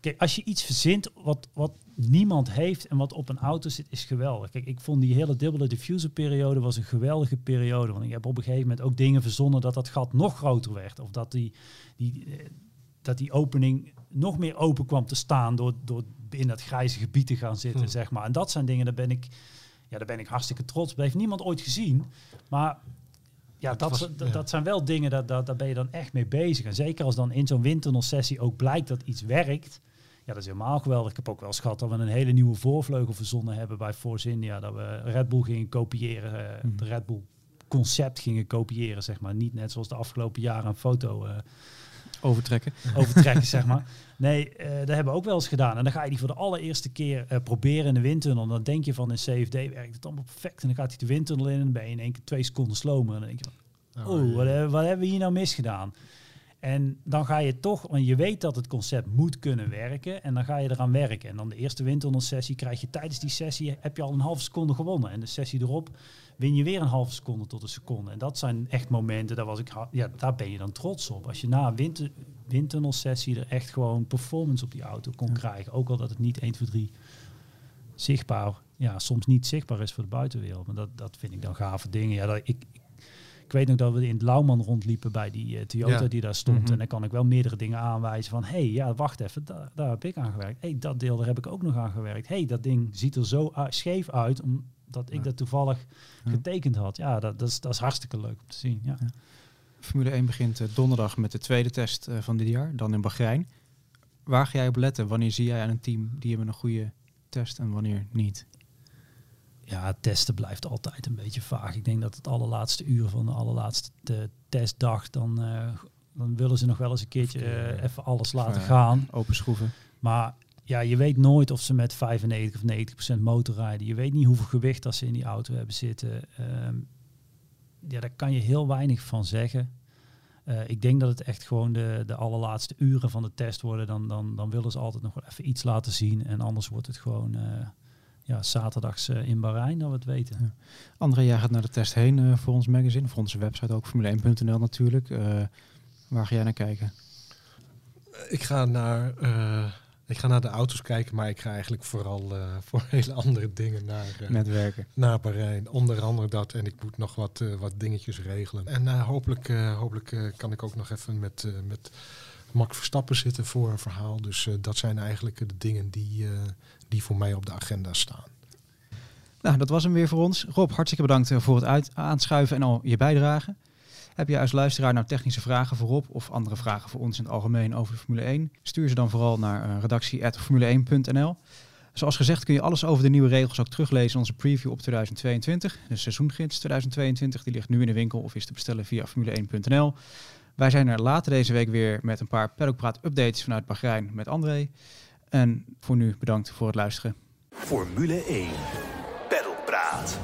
Kijk, als je iets verzint wat, wat niemand heeft en wat op een auto zit, is geweldig. Kijk, ik vond die hele dubbele diffuser periode was een geweldige periode. Want ik heb op een gegeven moment ook dingen verzonnen dat dat gat nog groter werd. Of dat die, die, eh, dat die opening nog meer open kwam te staan door, door in dat grijze gebied te gaan zitten, hm. zeg maar. En dat zijn dingen, daar ben ik, ja, daar ben ik hartstikke trots op. Dat heeft niemand ooit gezien. Maar ja, dat, dat, zijn wel dingen, dat, dat, daar ben je dan echt mee bezig. En zeker als dan in zo'n windtunnelsessie ook blijkt dat iets werkt, ja, dat is helemaal geweldig. Ik heb ook wel eens gehad dat we een hele nieuwe voorvleugel verzonnen hebben bij Force India. Dat we Red Bull gingen kopiëren, uh, de Red Bull concept gingen kopiëren, zeg maar. Niet net zoals de afgelopen jaren een foto... Uh, overtrekken. Overtrekken, zeg *laughs* maar. Nee, uh, dat hebben we ook wel eens gedaan. En dan ga je die voor de allereerste keer uh, proberen in de windtunnel. Dan denk je van in CFD werkt het allemaal perfect. En dan gaat hij de windtunnel in en ben je in één keer twee seconden slomer. En dan denk je van, oh, oh wat, wat, hebben we hier nou misgedaan? En dan ga je toch, want je weet dat het concept moet kunnen werken en dan ga je eraan werken. En dan de eerste sessie krijg je tijdens die sessie, heb je al een halve seconde gewonnen. En de sessie erop win je weer een halve seconde tot een seconde. En dat zijn echt momenten, daar, was ik, ja, daar ben je dan trots op. Als je na een winter, windtunnelsessie er echt gewoon performance op die auto kon krijgen. Ook al dat het niet 1, 2, 3 zichtbaar, ja, soms niet zichtbaar is voor de buitenwereld. Maar dat, dat vind ik dan gave dingen. Ja, dat, ik, ik weet nog dat we in het Lauwman rondliepen bij die uh, Toyota die daar stond. Mhm. En dan kan ik wel meerdere dingen aanwijzen van... hé, hey, ja, wacht even, daar, daar heb ik aan gewerkt. hey, dat deel, daar heb ik ook nog aan gewerkt. hey, dat ding ziet er zo scheef uit... omdat ik dat toevallig getekend had. Ja, dat, dat, is, dat is hartstikke leuk om te zien. Ja. Formule 1 begint uh, donderdag met de tweede test uh, van dit jaar. Dan in Bahrein. Waar ga jij op letten? Wanneer zie jij aan een team die hebben een goede test en wanneer niet? Ja, testen blijft altijd een beetje vaag. Ik denk dat het allerlaatste uur van de allerlaatste testdag, dan, uh, dan willen ze nog wel eens een keertje uh, even alles laten gaan. Open schroeven. Maar ja, je weet nooit of ze met 95 of 90 procent motor rijden. Je weet niet hoeveel gewicht dat ze in die auto hebben zitten. Um, ja, daar kan je heel weinig van zeggen. Uh, ik denk dat het echt gewoon de, de allerlaatste uren van de test worden. Dan, dan, dan willen ze altijd nog wel even iets laten zien. En anders wordt het gewoon ja, zaterdags uh, in Bahrein, dat we het weten. Ja. André, jij gaat naar de test heen uh, voor ons magazine, voor onze website ook, formule1.nl natuurlijk. Uh, waar ga jij naar kijken? Ik ga naar, ik ga naar de auto's kijken, maar ik ga eigenlijk vooral *laughs* voor hele andere dingen naar, Netwerken. naar Bahrein. Onder andere dat en ik moet nog wat, wat dingetjes regelen. En hopelijk, hopelijk kan ik ook nog even met... met Max Verstappen zitten voor een verhaal. Dus dat zijn eigenlijk de dingen die, die voor mij op de agenda staan. Nou, dat was hem weer voor ons. Rob, hartstikke bedankt eh, voor het uit aanschuiven en al je bijdrage. Heb je als luisteraar nou technische vragen voor Rob of andere vragen voor ons in het algemeen over de Formule 1? Stuur ze dan vooral naar uh, redactie.formule1.nl. Zoals gezegd kun je alles over de nieuwe regels ook teruglezen in onze preview op 2022. De seizoengids 2022 die ligt nu in de winkel of is te bestellen via formule1.nl. Wij zijn er later deze week weer met een paar Paddockpraat updates vanuit Bahrein met André. En voor nu bedankt voor het luisteren. Formule 1. Pedalpraat.